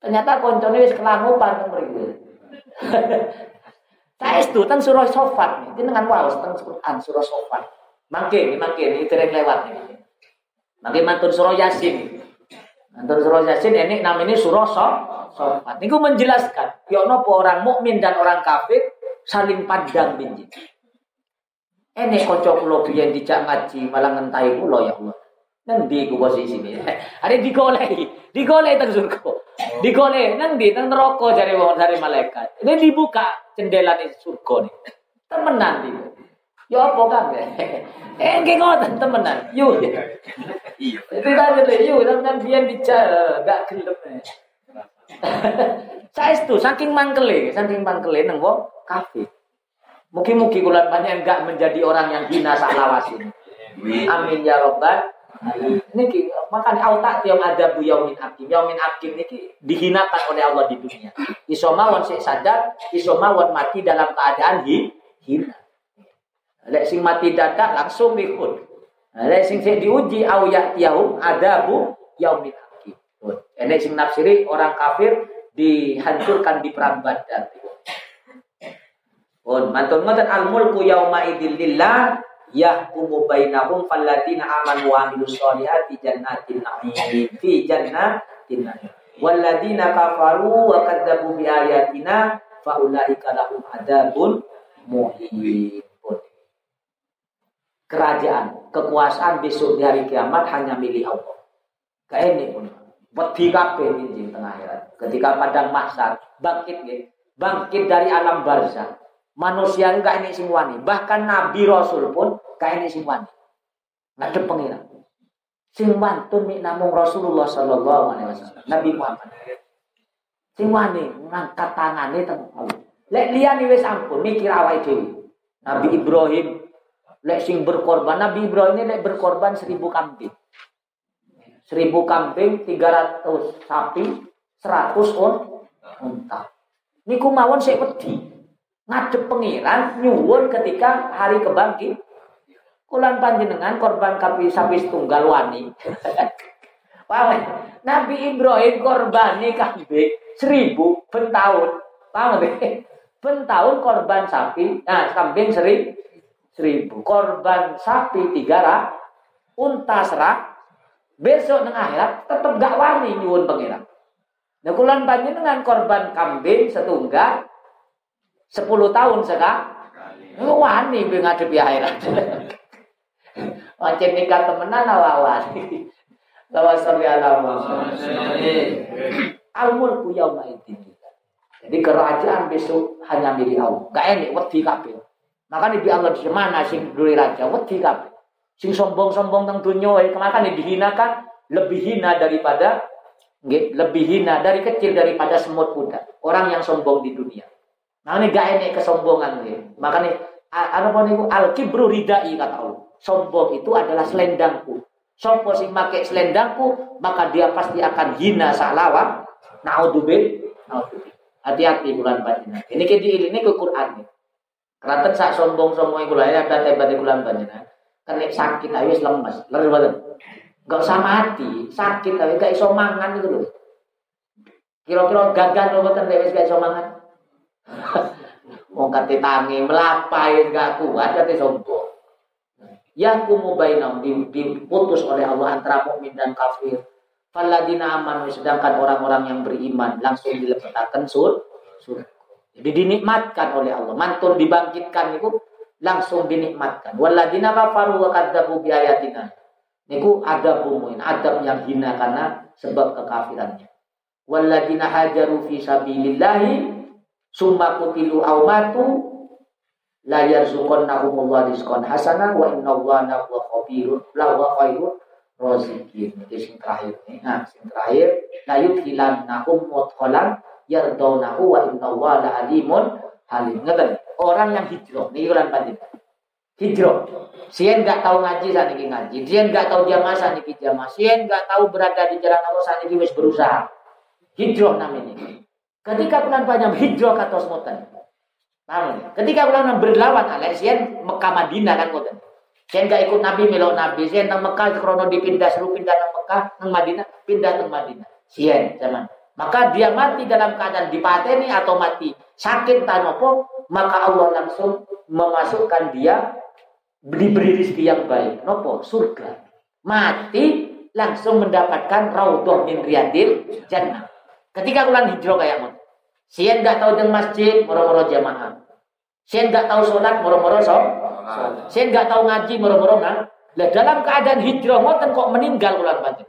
[SPEAKER 1] Ternyata koncone wis kelangupan <laughs> teng mriku. Saya itu teng surah Sofat nih, dengan waos teng Quran surah Sofat. Mangke, mangke ini tereng lewat nih. Mangke mantun surah Yasin. Mantun surah Yasin ini namanya surah Sofat. Niku menjelaskan, ya nopo orang mukmin dan orang kafir saling pandang binjing. Ini kocok kula biyen dijak ngaji malah ngentai kula ya Allah. Nanti ku posisi ini. Hari <laughs> digolei, digolei teng surga. Digolei nanti teng neraka jare wong dari malaikat. Ini dibuka jendela di surga nih. <laughs> Temenan nih. Ya apa kan? <laughs> Eh nggih ngoten temenan. Yo. Iya. Tidak ada yo sampean biyen dijak gak gelem. Saya itu saking mangkele, saking mangkele neng wong kafe. Mungkin-mungkin kula banyak enggak menjadi orang yang hina lawasin. Amin ya robbal Niki makanya auta tiang ada bu yaumin akim. Yaumin akim niki dihinakan oleh Allah di dunia. Isomawan sik sadar, isomawan mati dalam keadaan hi, hina. Lek sing mati dadak langsung ikut. Lek sing sik diuji au ya tiahum adabu yaumin ini sing nafsiri orang kafir dihancurkan di perang Badar. On mantun ngoten al mulku yauma idzil lillah yahkumu bainahum fallatina amanu wa amilus solihati jannatin na'im. Fi jannatin na'im. Walladzina kafaru wa kadzabu bi ayatina faulaika lahum adzabun muhin. Kerajaan kekuasaan besok di hari kiamat hanya milik Allah. Kayak pun Wedi kabeh di tengah akhirat. Ketika padang mahsyar bangkit ya. Bangkit dari alam barzah. Manusia enggak ini sing wani. Bahkan Nabi Rasul pun gak ini sing wani. Enggak ada pengira. Sing wantun namung Rasulullah sallallahu alaihi wasallam. Nabi Muhammad. Sing wani ngangkat tangane teng Allah. Lek ampun mikir awake dhewe. Nabi Ibrahim lek sing berkorban Nabi Ibrahim ini lek berkorban seribu kambing seribu kambing, tiga ratus sapi, seratus on unta. Niku mawon saya wedi. Ngadep pengiran nyuwun ketika hari kebangkit. Kulan panjenengan korban kapi sapi tunggal wani. <laughs> Paham? Nabi Ibrahim korban nih kambing seribu pentahun. Paham deh? Pentahun korban sapi, nah kambing seri, seribu. Korban sapi tiga rak, unta serak. Besok neng akhirat tetap gak wani nyuwun pengiran. Nah kulan panjenengan korban kambing setunggal sepuluh tahun sekarang. Wani ngadepi akhirat. <laughs> Macam nikah temenan awawan. Lawa salli ala Al mulku yauma Jadi kerajaan besok hanya milik Allah. Gak enak wedi kabeh. Makanya di Allah di mana sing dulu raja wedi kabeh. Sing sombong-sombong teng dunia makanya dihinakan lebih hina daripada lebih hina dari kecil daripada semut kuda. Orang yang sombong di dunia. Makanya gak enak kesombongan Makanya apa niku al kibru ridai kata Allah. Sombong itu adalah selendangku. Sopo sing make selendangku, maka dia pasti akan hina salawa. Naudzubil. Hati-hati bulan panjenengan. Ini kedi ini ke Quran nih. Keratan sak sombong-sombong iku ya ada tebat di bulan panjenengan. Kena sakit ayo lemas, leres banget. Gak usah mati, sakit ayo gak iso mangan itu loh. Kira-kira gagal loh boten wis gak iso mangan. <laughs> Wong kate tangi melapai gak kuat kate sombong. Yahkumu bainahum diputus oleh Allah antara mukmin dan kafir. Faladina amanu sedangkan orang-orang yang beriman langsung dilepaskan sur surga. Jadi dinikmatkan oleh Allah. Mantul dibangkitkan itu langsung dinikmatkan. Waladina kafaru wa kadzabu bi ayatina. Niku ada bumuin, adab yang hina karena sebab kekafirannya. Waladina hajaru fi sabilillahi summa kutilu aw matu la yarzuqannahumullah rizqan hasanah wa innallaha huwa khabirun la wa khairun raziqin. Itu sing terakhir. Nah, sing terakhir la yudkhilannahum mudkhalan yardaunahu wa innallaha la alimun halim. Ngeten. Orang yang hijrah niki kan panjenengan. Hijrah. Sien enggak tahu ngaji saniki ngaji. Sien enggak tahu jamaah saniki jamaah. Sien enggak tahu berada di jalan Allah saniki wis berusaha. Hijrah namanya. Ketika bulan panjang hijrah kata semutan. Paham? Ketika ulama berlawan alaih sian Mekah Madinah kan ngoten. Sian gak ikut Nabi melok Nabi, sian nang Mekah krono dipindah seru pindah nang Mekah nang Madinah, pindah ke Madinah. Sian zaman. Maka dia mati dalam keadaan dipateni atau mati sakit tanopo, maka Allah langsung memasukkan dia diberi rezeki yang baik. Nopo? Surga. Mati langsung mendapatkan raudhah min riyadil jannah. Ketika ulang hijrah kayak mau. Sian nggak tahu dengan masjid, moro-moro jamaah. Sian nggak tahu sholat, moro-moro sholat. Sian nggak tahu ngaji, moro-moro kan. Lah dalam keadaan hijrah ngoten kok meninggal ulang banjir.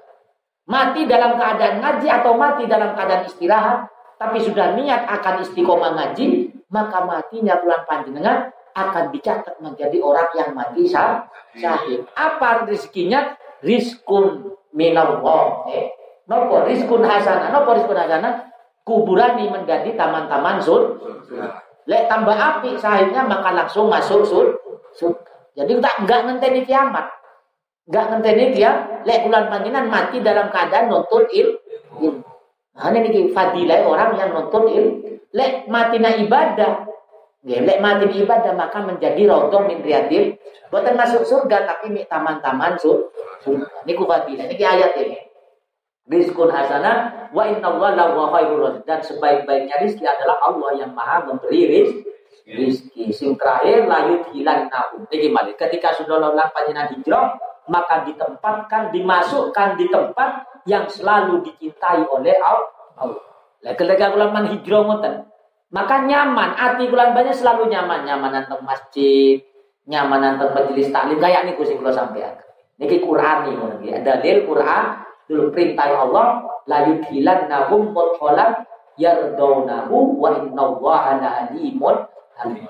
[SPEAKER 1] Mati dalam keadaan ngaji atau mati dalam keadaan istirahat, tapi sudah niat akan istiqomah ngaji, maka matinya bulan panjenengan akan dicatat menjadi orang yang mati sah syahid. Apa rezekinya? Rizkun minallah. Eh, nopo rizkun hasanah. Nopo rizkun hasanah? kuburan ini menjadi taman-taman sur. Lek tambah api sahibnya maka langsung masuk sur. sur. Jadi tak enggak ngenteni kiamat. Enggak ngenteni dia lek bulan panjenengan mati dalam keadaan nonton il. il. Nah, ini fadilah orang yang nonton il. Lek mati na ibadah. Ya, lek mati ibadah maka menjadi rodoh min riyadil. Bukan masuk surga tapi taman-taman sur. Ini ku fadilah. Ini ayat ini. Rizkun hasanah wa inna Allah wa khairul dan sebaik-baiknya rizki adalah Allah yang maha memberi rizki. Rizki sing terakhir layut hilang nahu. Jadi mali ketika sudah lolang panjenengan hijrah maka ditempatkan dimasukkan di tempat yang selalu dicintai oleh Allah. Lah ketika ulama hijrah ngoten maka nyaman hati bulan banyak selalu nyaman nyaman tentang masjid nyaman tentang majelis taklim kayak ini kusi kalau sampai Niki Quran nih, ada dalil Quran dulu perintah Allah la yudhilannahum mudkhalan yardaunahu wa innallaha la alimun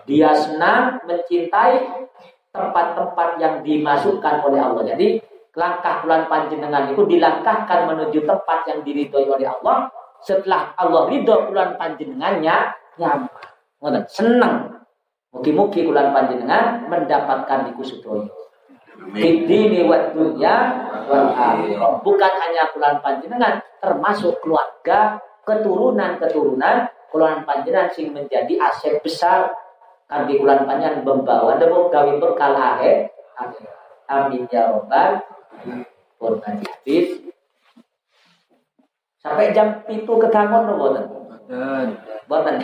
[SPEAKER 1] dia senang mencintai tempat-tempat yang dimasukkan oleh Allah. Jadi langkah bulan panjenengan itu dilangkahkan menuju tempat yang diridhoi oleh Allah. Setelah Allah ridho bulan panjenengannya nyaman, senang. Mugi-mugi bulan panjenengan mendapatkan iku sedaya. Bidini wa dunya Bukan hanya bulan panjenengan, termasuk keluarga, keturunan-keturunan, keluarga panjenengan sing menjadi aset besar di bulan panjang membawa dan gawe bekal akhir Amin ya robbal hadis. Sampai jam itu ketangon no boten. Boten.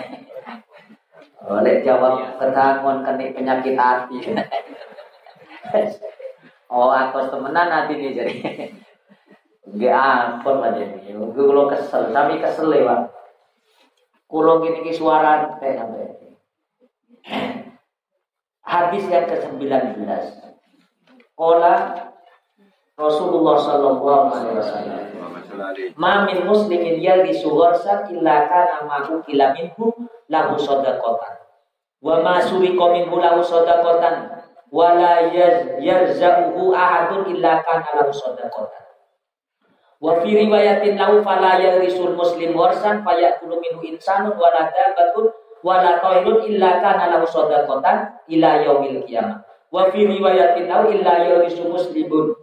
[SPEAKER 1] Oleh jawab ketangon kena penyakit hati. oh aku temenan hati nih jadi. Gak ampun aja. Gue kalau kesel, tapi kesel lewat. Kulo gini ki suara kayak sampai. Hadis yang ke-19. Kola Rasulullah sallallahu alaihi wasallam. Ma min muslimin yalbisu gharsan illa kana ma'hu kila minhu lahu sadaqatan. Wa ma suriqa minhu lahu sadaqatan wa la yarzaquhu ahadun illa kana lahu sadaqatan. Wa fi riwayatin lahu fala yarisul muslim warsan fayakulu minhu insanun wa la dabatun wa la tairun illa kana lahu sadaqatan ila yaumil qiyamah. Wa fi riwayatin lahu illa yarisu muslimun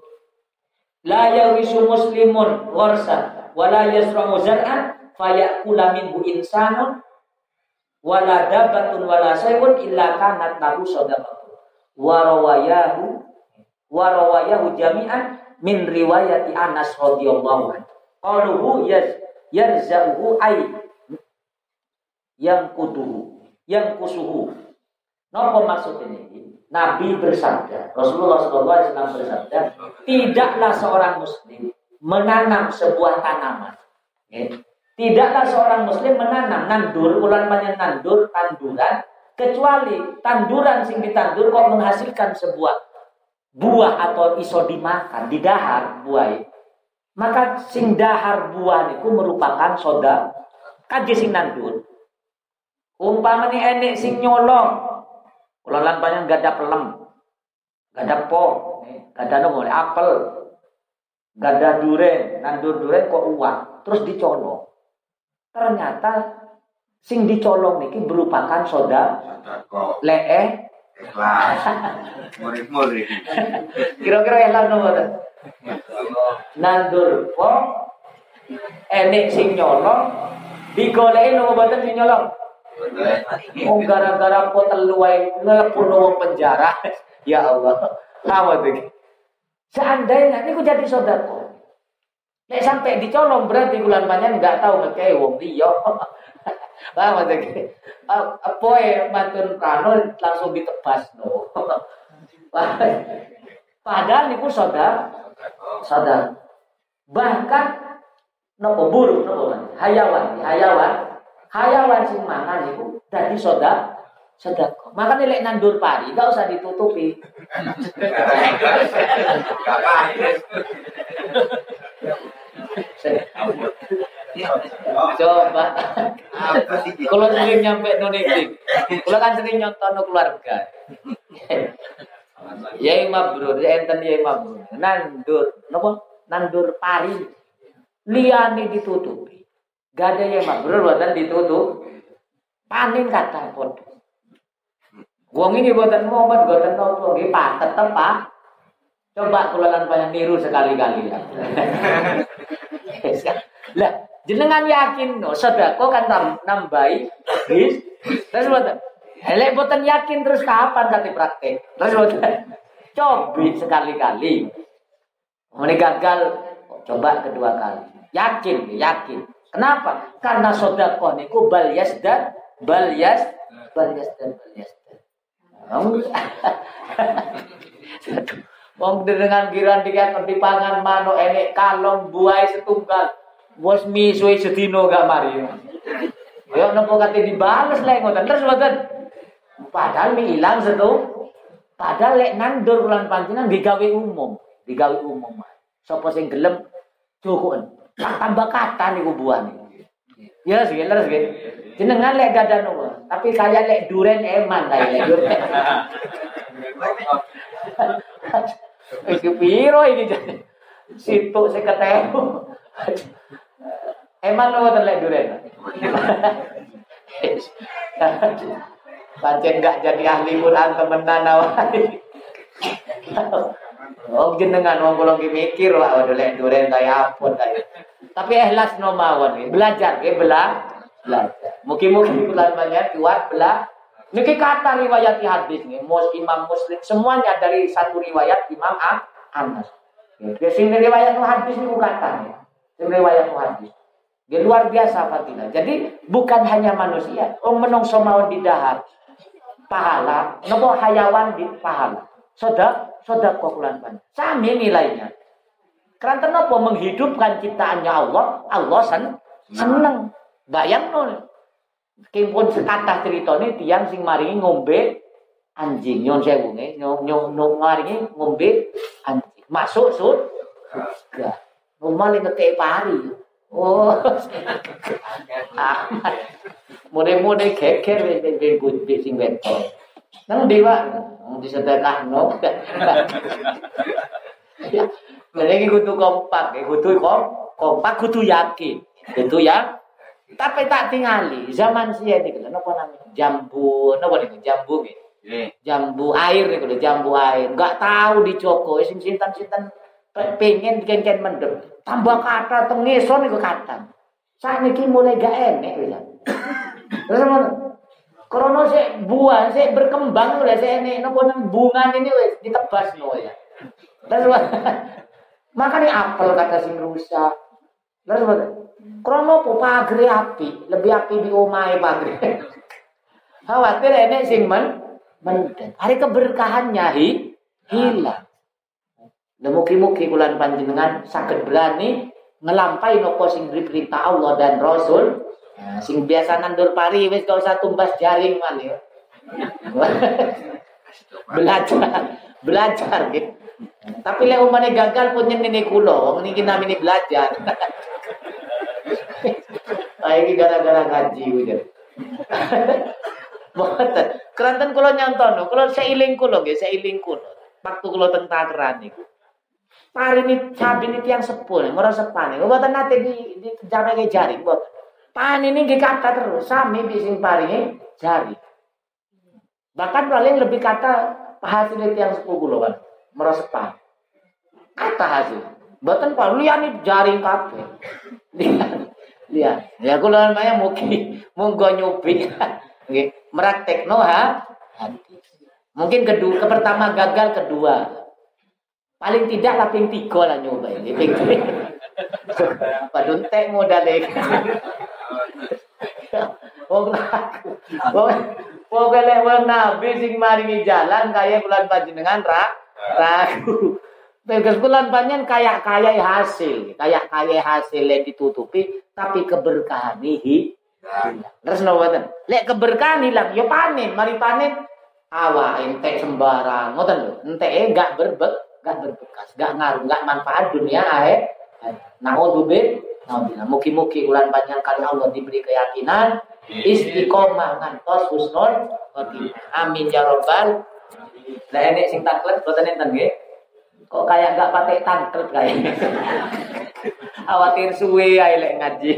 [SPEAKER 1] La yawisu muslimun warsan wala yasra'u zar'an fayakula minhu insanun wala dabatun wala saywun illa kanat lahu sadaqatu wa rawayahu wa rawayahu jami'an min riwayati Anas radhiyallahu anhu. Qaluhu yaz yarzahu ay yang kuduhu yang kusuhu Napa maksud ini? Nabi bersabda, Rasulullah SAW bersabda, tidaklah seorang muslim menanam sebuah tanaman. Ya. Tidaklah seorang muslim menanam nandur, ulang banyak nandur, tanduran, kecuali tanduran sing ditandur kok menghasilkan sebuah buah atau iso dimakan, didahar buah Maka sing dahar buah itu merupakan soda kaji sing nandur. Umpamanya enek sing nyolong, kalau banyak gak ada pelem, gak ada po, gak ada nopo, apel, gak ada duren, nandur duren kok uang, terus dicolong. Ternyata sing dicolong niki merupakan soda lee. Ikhlas. Murid-murid. Kira-kira ikhlas nopo nandur po enek sing nyolong digoleki nopo boten sing nyolong Oh gara-gara po teluai wong penjara. <laughs> ya Allah. Apa tuh? Seandainya ini jadi saudara. Nek sampai dicolong berarti bulan banyak nggak tahu ngekei wong liya. <laughs> Paham tuh? Apa ya mantun prano langsung ditebas no. <laughs> Padahal niku saudara, saudara. Bahkan nopo buruk nopo hayawan, hayawan hayawan sing mangan itu dadi soda sedekah. Makanya lek nandur padi gak usah ditutupi. Coba. Kalau sering nyampe nonik, kalau kan sering nyonton keluarga. Ya mabrur, ya enten ya mabrur. Nandur, napa? Nandur pari. Liane ditutupi. Gak ada yang mabrur buatan ditutup. Panen kata pun. Wong ini buatan momen, buatan nopo, nggih pak, tetep pak. Coba kulangan banyak niru sekali-kali ya. <laughs> lah, jenengan yakin no, sedekah kan nambahi bis. Terus buatan. Elek buatan yakin terus kapan kati praktek. Terus buatan. Coba sekali-kali. Ini gagal, coba kedua kali. Yakin, yakin. Kenapa? Karena sodako niku bal yasdad, bal yas, bal yasdad, bal. <laughs> Wong dengan giran tiga pangan mano enek kalong buai setunggal. Bos misui setino gak mari. Ayo nopo kate dibales lek ngoten terus mboten. Padahal mi ilang setu. Padahal lek nandur ulang panjenengan digawe umum, digawe umum. Sapa sing gelem cukup tambah kata nih kubuan Ya sih, leres sih. Jenengan lek ada nomor, tapi kaya lek duren eman kaya lek duren. Wis piro iki situ ketemu. Eman nomor lek duren. Pancen gak jadi ahli Quran temenan awake. Oh jenengan wong kula mikir wae waduh lek duren kaya apa kaya. Tapi ikhlas no mawon belajar ke bela belajar. Mungkin-mungkin bulan banyak kuat bela Niki kata riwayat hadis nih, Mus Imam Muslim semuanya dari satu riwayat Imam Anas. Ya, sing riwayat hadis niku kata nih. Sing riwayat hadis. Dia luar biasa Fatilah. Jadi bukan hanya manusia. Oh menungso mau didahar. Pahala. Nopo hayawan di pahala. Soda, soda kokulan pan. Sami nilainya. Karena nopo menghidupkan ciptaannya Allah. Allah sen, seneng. Bayang non. Kimpun sekatah cerita ini tiang sing maringi ngombe anjing nyon sewu nih nyon nyon maringi ngombe anjing masuk sur surga. Rumah ngekei pari. Oh. Mode-mode keker ben ben sing beto. Nang dewa disedekahno. Ya, mereka kudu kompak, kudu kom, kompak kudu yakin. Kudu ya. Tapi tak tingali, zaman sia iki lho napa namanya? Jambu, napa niku? Jambu nggih. Jambu air niku lho, jambu air. Enggak tahu dicoko sing sinten-sinten pengen ken-ken mendem. Tambah kata tengeson iku kata. Sakniki mulai gak enek ya. Terus ngono. Krono sik buah sik berkembang udah sik enek nopo nang bunga ini wis ditebas no ya. Terus <laughs> makanya apel kata sing rusak. Terus krono po pagri api, lebih api di omahe pagri. <laughs> Khawatir enek sing men mendet. Hari keberkahannya hi, hilang. Dan mugi-mugi bulan panjenengan sakit berani ngelampai nopo sing perintah Allah dan Rasul. Nah, sing biasa nandur pari wis gak usah tumbas jaring man ya. belajar, belajar gitu. Tapi lek umane gagal pun nyeneni kula, wong niki namine belajar. Ah iki gara-gara ngaji gitu. Boten. Keranten kula nyontono, kula seiling kula nggih, seiling kula. Waktu kula teng Tangerang niku. Pari ini cabai ini tiang sepul, ngorang sepane. Buatan nate di di jaring jari, buat. Pan ini kata terus, sami bising pari jari. Bahkan paling lebih kata hasil tiang sepuluh kan, merosepan. Kata hasil. Buatan pak, lihat jaring kafe. Lihat, lihat. Ya aku lawan banyak mungkin, monggo nyobi. Merak tekno ha. Mungkin kedua, ke pertama gagal, kedua Paling tidak lah ping tiga lah nyoba ini. Ping Padahal tek modal Wong. Wong wong nabi sing maringi jalan kaya bulan panjenengan ra ragu. Tegas bulan panjen kayak kaya hasil, kayak kaya hasil yang ditutupi, tapi keberkahan ini Terus nawaten. Lek keberkahan hilang, yo ya panen, mari panen awak entek sembarang, ngoten lho. Entek enggak berbek gak berbekas, gak ngaruh, gak manfaat dunia akhir. Naudzubillah naudzubillah. Mugi-mugi ulan panjang kali Allah diberi keyakinan istiqomah ngantos husnul khotimah. Amin ya robbal. Lah enek sing tangklet boten enten nggih. Kok kayak enggak pakai tangklet kae. <laughs> Awatir suwe ae lek ngaji.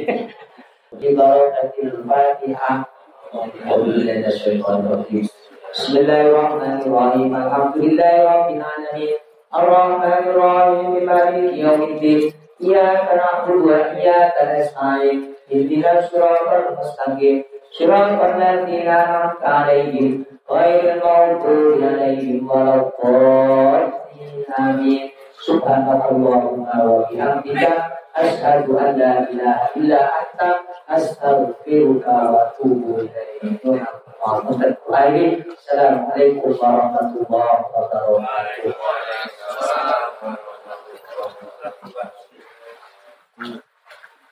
[SPEAKER 1] Bismillahirrahmanirrahim. Alhamdulillahirabbil alamin. Arrahmanirrahim. Maliki yaumiddin. Ia karena Iya na'budu wa iya tanasa'in Ihdinas suratul mustaqim Suratul ladzina an'amta 'alaihim ghairil maghdubi 'alaihim waladdallin Amin Subhanallahumma wa bihamdika asyhadu an la ilaha illa anta astaghfiruka wa atubu ilaik. Assalamualaikum warahmatullahi wabarakatuh.